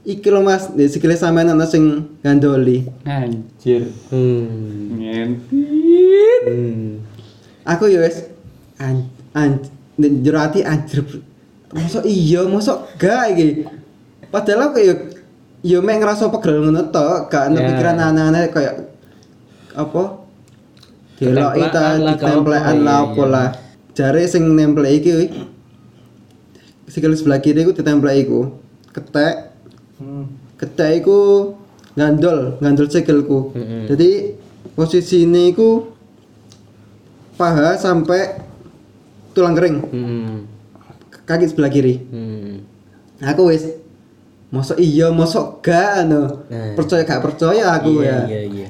Speaker 5: Iki lho Mas, di sikile sampean ana sing gandoli.
Speaker 2: Anjir.
Speaker 4: Hmm.
Speaker 2: Ngentit.
Speaker 4: Hmm.
Speaker 5: Aku ya wis an an jero ati anjir. Mosok iya, mosok gak iki. Padahal aku ya ya mek ngerasa pegel ngono tok, gak ana
Speaker 4: Ya.
Speaker 5: pikiran aneh-aneh kayak apa? Delok
Speaker 4: Ketemplekan
Speaker 5: ita
Speaker 4: lah,
Speaker 5: ditemplekan
Speaker 4: apa,
Speaker 5: lah
Speaker 4: iya,
Speaker 5: apa
Speaker 4: iya.
Speaker 5: lah. Jare sing nempel iki sikil sebelah kiri iku ditempel iku. Ketek. Ketek iku ngandol, ngandol sikilku.
Speaker 4: Mm-mm.
Speaker 5: Jadi posisi ini iku paha sampai tulang kering
Speaker 4: Hmm.
Speaker 5: kaki sebelah kiri
Speaker 4: Hmm.
Speaker 5: aku wis mosok iya mosok gak anu
Speaker 4: Nah.
Speaker 5: percaya gak percaya aku
Speaker 4: Iya
Speaker 5: ya
Speaker 4: iya iya.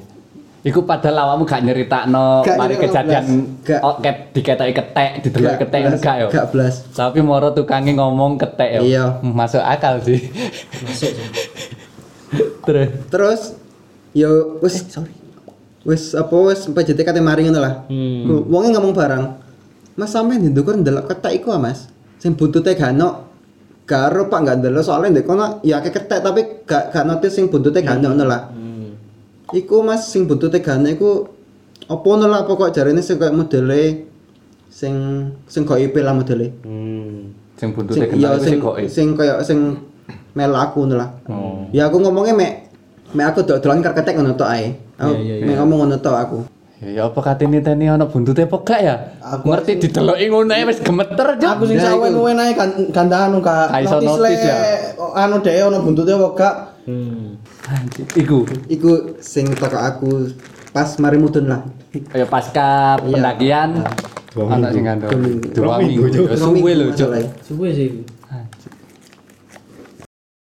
Speaker 2: Iku padahal awakmu gak nyeritakno
Speaker 5: Gak
Speaker 2: mari kejadian oh, ket diketoki ketek, didelok ketek ngono
Speaker 5: blas,
Speaker 2: gak yo.
Speaker 5: gak blas
Speaker 2: Tapi moro tukangnya ngomong ketek yo.
Speaker 5: Iya.
Speaker 2: Hmm, Masuk akal sih. Terus
Speaker 5: terus yo wis wis apa wis PJT kate mari ngono lah
Speaker 4: Hmm.
Speaker 5: wonge ngomong barang Mas sampean di ndukur ndelok ketek iku ah, Mas sing buntute gak ono karo Pak gak ndelok soalnya ndek kono ya akeh ketek tapi gak gak notice sing buntute gak ono lah
Speaker 4: Hmm.
Speaker 5: Iku mas sing buntute gane iku apa ngono lah pokok jarene sing koyo modele sing sing IP lah modele.
Speaker 4: Hmm.
Speaker 2: sing buntute
Speaker 5: iya
Speaker 2: iku
Speaker 5: sing
Speaker 2: sing kok.
Speaker 5: sing koyo sing melu aku ngono lah.
Speaker 2: Oh.
Speaker 5: Ya aku ngomongnya mek mek aku dok-dolan karo ketek ngono tok ae. Aku
Speaker 4: Iya, iya,
Speaker 5: mek ngomong ngono tok aku.
Speaker 2: Ya ya apa katene teni ana buntute apa gak ya?
Speaker 3: Aku
Speaker 2: ngerti dideloki ngono ae wis gemeter Cuk.
Speaker 3: Aku sing
Speaker 5: Nah,
Speaker 3: sawen
Speaker 5: iku.
Speaker 3: wene ae kan gandahan notice le
Speaker 2: ya.
Speaker 3: anu dhewe ono buntute apa gak.
Speaker 4: Hmm.
Speaker 2: Iku
Speaker 5: Iku sing toko aku pas mari mudun lah.
Speaker 2: kayak pasca
Speaker 5: Iya.
Speaker 2: pendakian
Speaker 6: Dua
Speaker 2: anak
Speaker 6: minggu.
Speaker 5: Dua minggu.
Speaker 2: Dua minggu. suwe lho.
Speaker 4: Suwe sih.